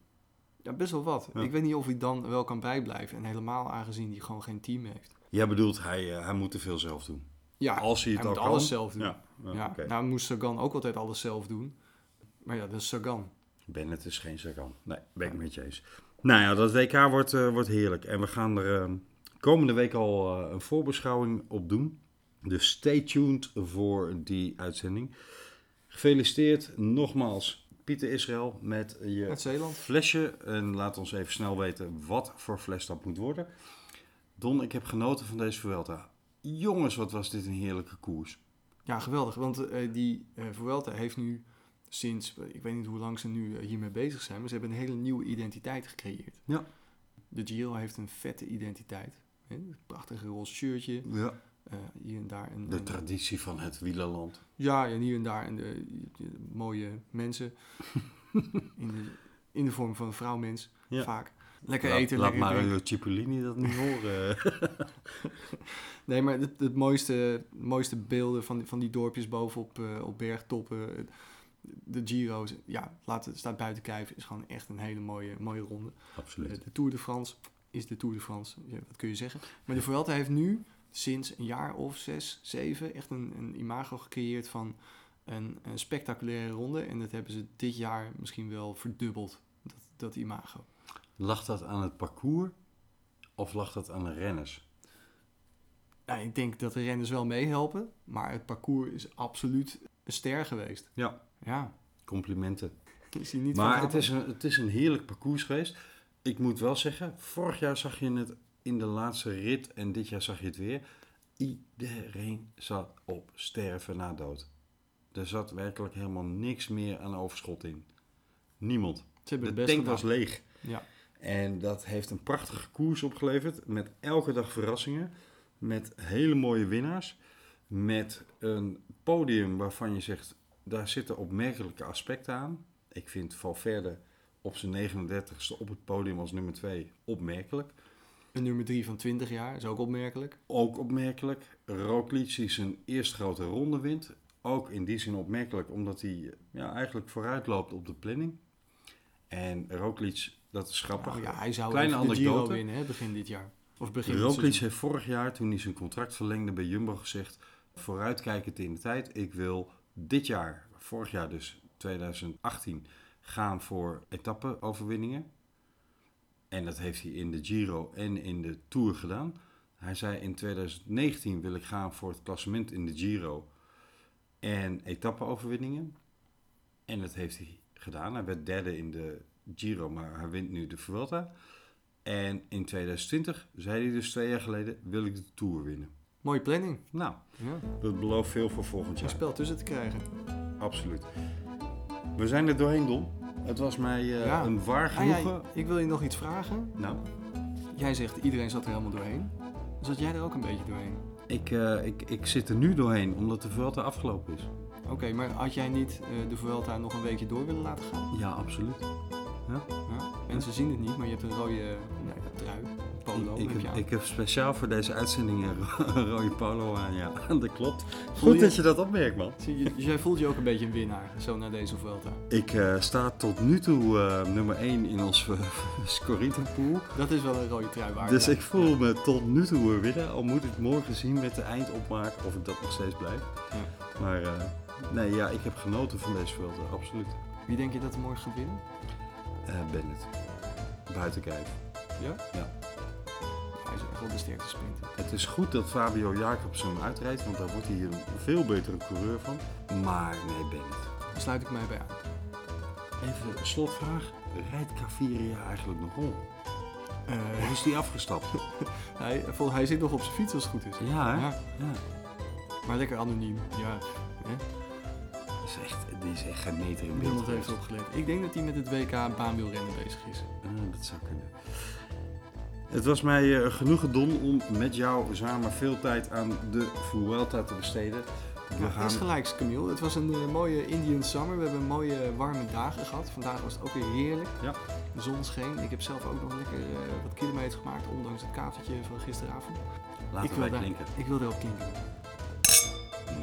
Ja, best wel wat. Ja. Ik weet niet of hij dan wel kan bijblijven. En helemaal aangezien hij gewoon geen team heeft. Jij bedoelt, hij, eh, hij moet te veel zelf doen. Ja, Als hij het hij al moet kan. alles zelf doen. Ja, ja, nou moest Sagan ook altijd alles zelf doen. Maar ja, dat is Sagan. Bennett is geen Sagan. Nee, ben ik met je eens. Nou ja, dat WK wordt, eh, wordt heerlijk. En we gaan er eh, komende week al eh, een voorbeschouwing op doen. Dus stay tuned voor die uitzending. Gefeliciteerd nogmaals Pieter Israël met je flesje. En laat ons even snel weten wat voor fles dat moet worden. Don, ik heb genoten van deze Vuelta. Jongens, wat was dit een heerlijke koers. Ja, geweldig. Want die Vuelta heeft nu sinds, ik weet niet hoe lang ze nu eh, hiermee bezig zijn, maar ze hebben een hele nieuwe identiteit gecreëerd. Ja. De Giro heeft een vette identiteit. Hè? Een prachtige roze shirtje. Ja. eh, hier en daar. Een, De een- traditie van het wielerland. ja, en hier en daar en de, de mooie mensen. in, de, in de vorm van een vrouwmens, Ja. vaak. Lekker Laat- eten, Laat lekker drinken. Mario Cipollini dat niet horen. Nee, maar het, het mooiste, mooiste beelden van, die- van die dorpjes bovenop eh, op bergtoppen. De Giro's, ja, laat staat buiten kijf, is gewoon echt een hele mooie, mooie ronde. Absoluut. De, de Tour de France is de Tour de France, ja, wat kun je zeggen. Maar de Vuelta heeft nu sinds een jaar of zes, zeven echt een, een imago gecreëerd van een, een spectaculaire ronde. En dat hebben ze dit jaar misschien wel verdubbeld, dat, dat imago. Lag dat aan het parcours of lag dat aan de renners? Nou, ik denk dat de renners wel meehelpen, maar het parcours is absoluut een ster geweest. Ja. Ja, Complimenten. is niet maar het is, een, het is een heerlijk parcours geweest. Ik moet wel zeggen, vorig jaar zag je het in de laatste rit en dit jaar zag je het weer. Iedereen zat op sterven na dood. Er zat werkelijk helemaal niks meer aan overschot in. Niemand. De tank was leeg. Ja. En dat heeft een prachtige koers opgeleverd. Met elke dag verrassingen. Met hele mooie winnaars. Met een podium waarvan je zegt, daar zitten opmerkelijke aspecten aan. Ik vind Valverde op zijn 39ste op het podium als nummer 2 opmerkelijk. Een nummer 3 van 20 jaar is ook opmerkelijk. Ook opmerkelijk. Roglic die zijn eerste grote ronde wint. Ook in die zin opmerkelijk, omdat hij ja, eigenlijk vooruit loopt op de planning. En Roglic, dat is grappig. Nou ja, hij zou Kleine de Giro winnen hè, begin dit jaar. Of begin Roglic heeft vorig jaar, toen hij zijn contract verlengde bij Jumbo, gezegd... vooruitkijkend in de tijd, ik wil dit jaar, vorig jaar dus 2018... gaan voor etappe-overwinningen. En dat heeft hij in de Giro en in de Tour gedaan. Hij zei in 2019 wil ik gaan voor het klassement in de Giro en etappe-overwinningen. En dat heeft hij gedaan. Hij werd derde in de Giro, maar hij wint nu de Vuelta. En in 2020, zei hij dus twee jaar geleden, wil ik de Tour winnen. Mooie planning. Nou, Ja, dat belooft veel voor volgend een jaar. spel tussen te krijgen. Absoluut. We zijn er doorheen, Don. Het was mij eh, Ja. een waar Ah, ja, genoegen. ik wil je nog iets vragen. Nou, Jij zegt iedereen zat er helemaal doorheen. Zat jij er ook een beetje doorheen? ik, eh, ik, ik zit er nu doorheen, omdat de Vuelta afgelopen is. Oké, maar had jij niet eh, de Vuelta nog een weekje door willen laten gaan? Ja, absoluut. Ja? Mensen zien het niet, maar je hebt een rode polo ik, heb ik heb speciaal voor deze uitzending een ro- een rode polo aan. Ja, dat klopt. Goed je- dat je dat opmerkt, man. Dus jij voelt je ook een beetje een winnaar, zo na deze Vuelta. Ik eh, sta tot nu toe eh, nummer 1 in ons uh, Scorito-pool. Dat is wel een rode trui waard. Dus ik voel me tot nu toe een winnaar. Al moet ik morgen zien met de eindopmaak of ik dat nog steeds blijf. Ja. Maar eh, nee, ja, ik heb genoten van deze Vuelta, absoluut. Wie denk je dat er morgen gaat winnen? Bennett. Buiten kijken. Ja? Ja. Wel de sterkste sprinter. Het is goed dat Fabio Jacobsen hem uitrijdt, want daar wordt hij een veel betere coureur van. Maar nee, Bennett. Daar sluit ik mij bij aan. Even een slotvraag. Rijdt Caviria eigenlijk nog om? Of is die afgestapt? hij, vol- hij zit nog op zijn fiets als het goed is. Ja, hè? Ja, Ja. maar lekker anoniem. Ja, hè? Die is echt, die is echt geen meter in beeld niemand heeft opgelet. Ik denk dat hij met het WK baanwielrennen bezig is. Ah, dat zou kunnen. Het was mij eh, genoegen, Don, om met jou samen veel tijd aan de Vuelta te besteden. We Ja, gaan... is gelijk, Camille. Het was een eh, mooie Indian summer. We hebben mooie warme dagen gehad. Vandaag was het ook weer heerlijk. Ja. De zon scheen. Ik heb zelf ook nog lekker eh, wat kilometers gemaakt, ondanks het katertje van gisteravond. Laten ik wij wil daar- klinken. Ik wil erop klinken.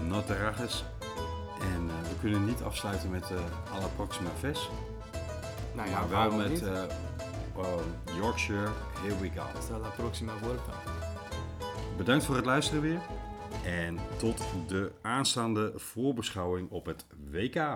Noterrages. En we kunnen niet afsluiten met eh Alla Proxima Ves. Nou ja, maar wel waarom met eh, Yorkshire, Here We Go. Hasta la próxima vuelta. Bedankt voor het luisteren weer. En tot de aanstaande voorbeschouwing op het WK.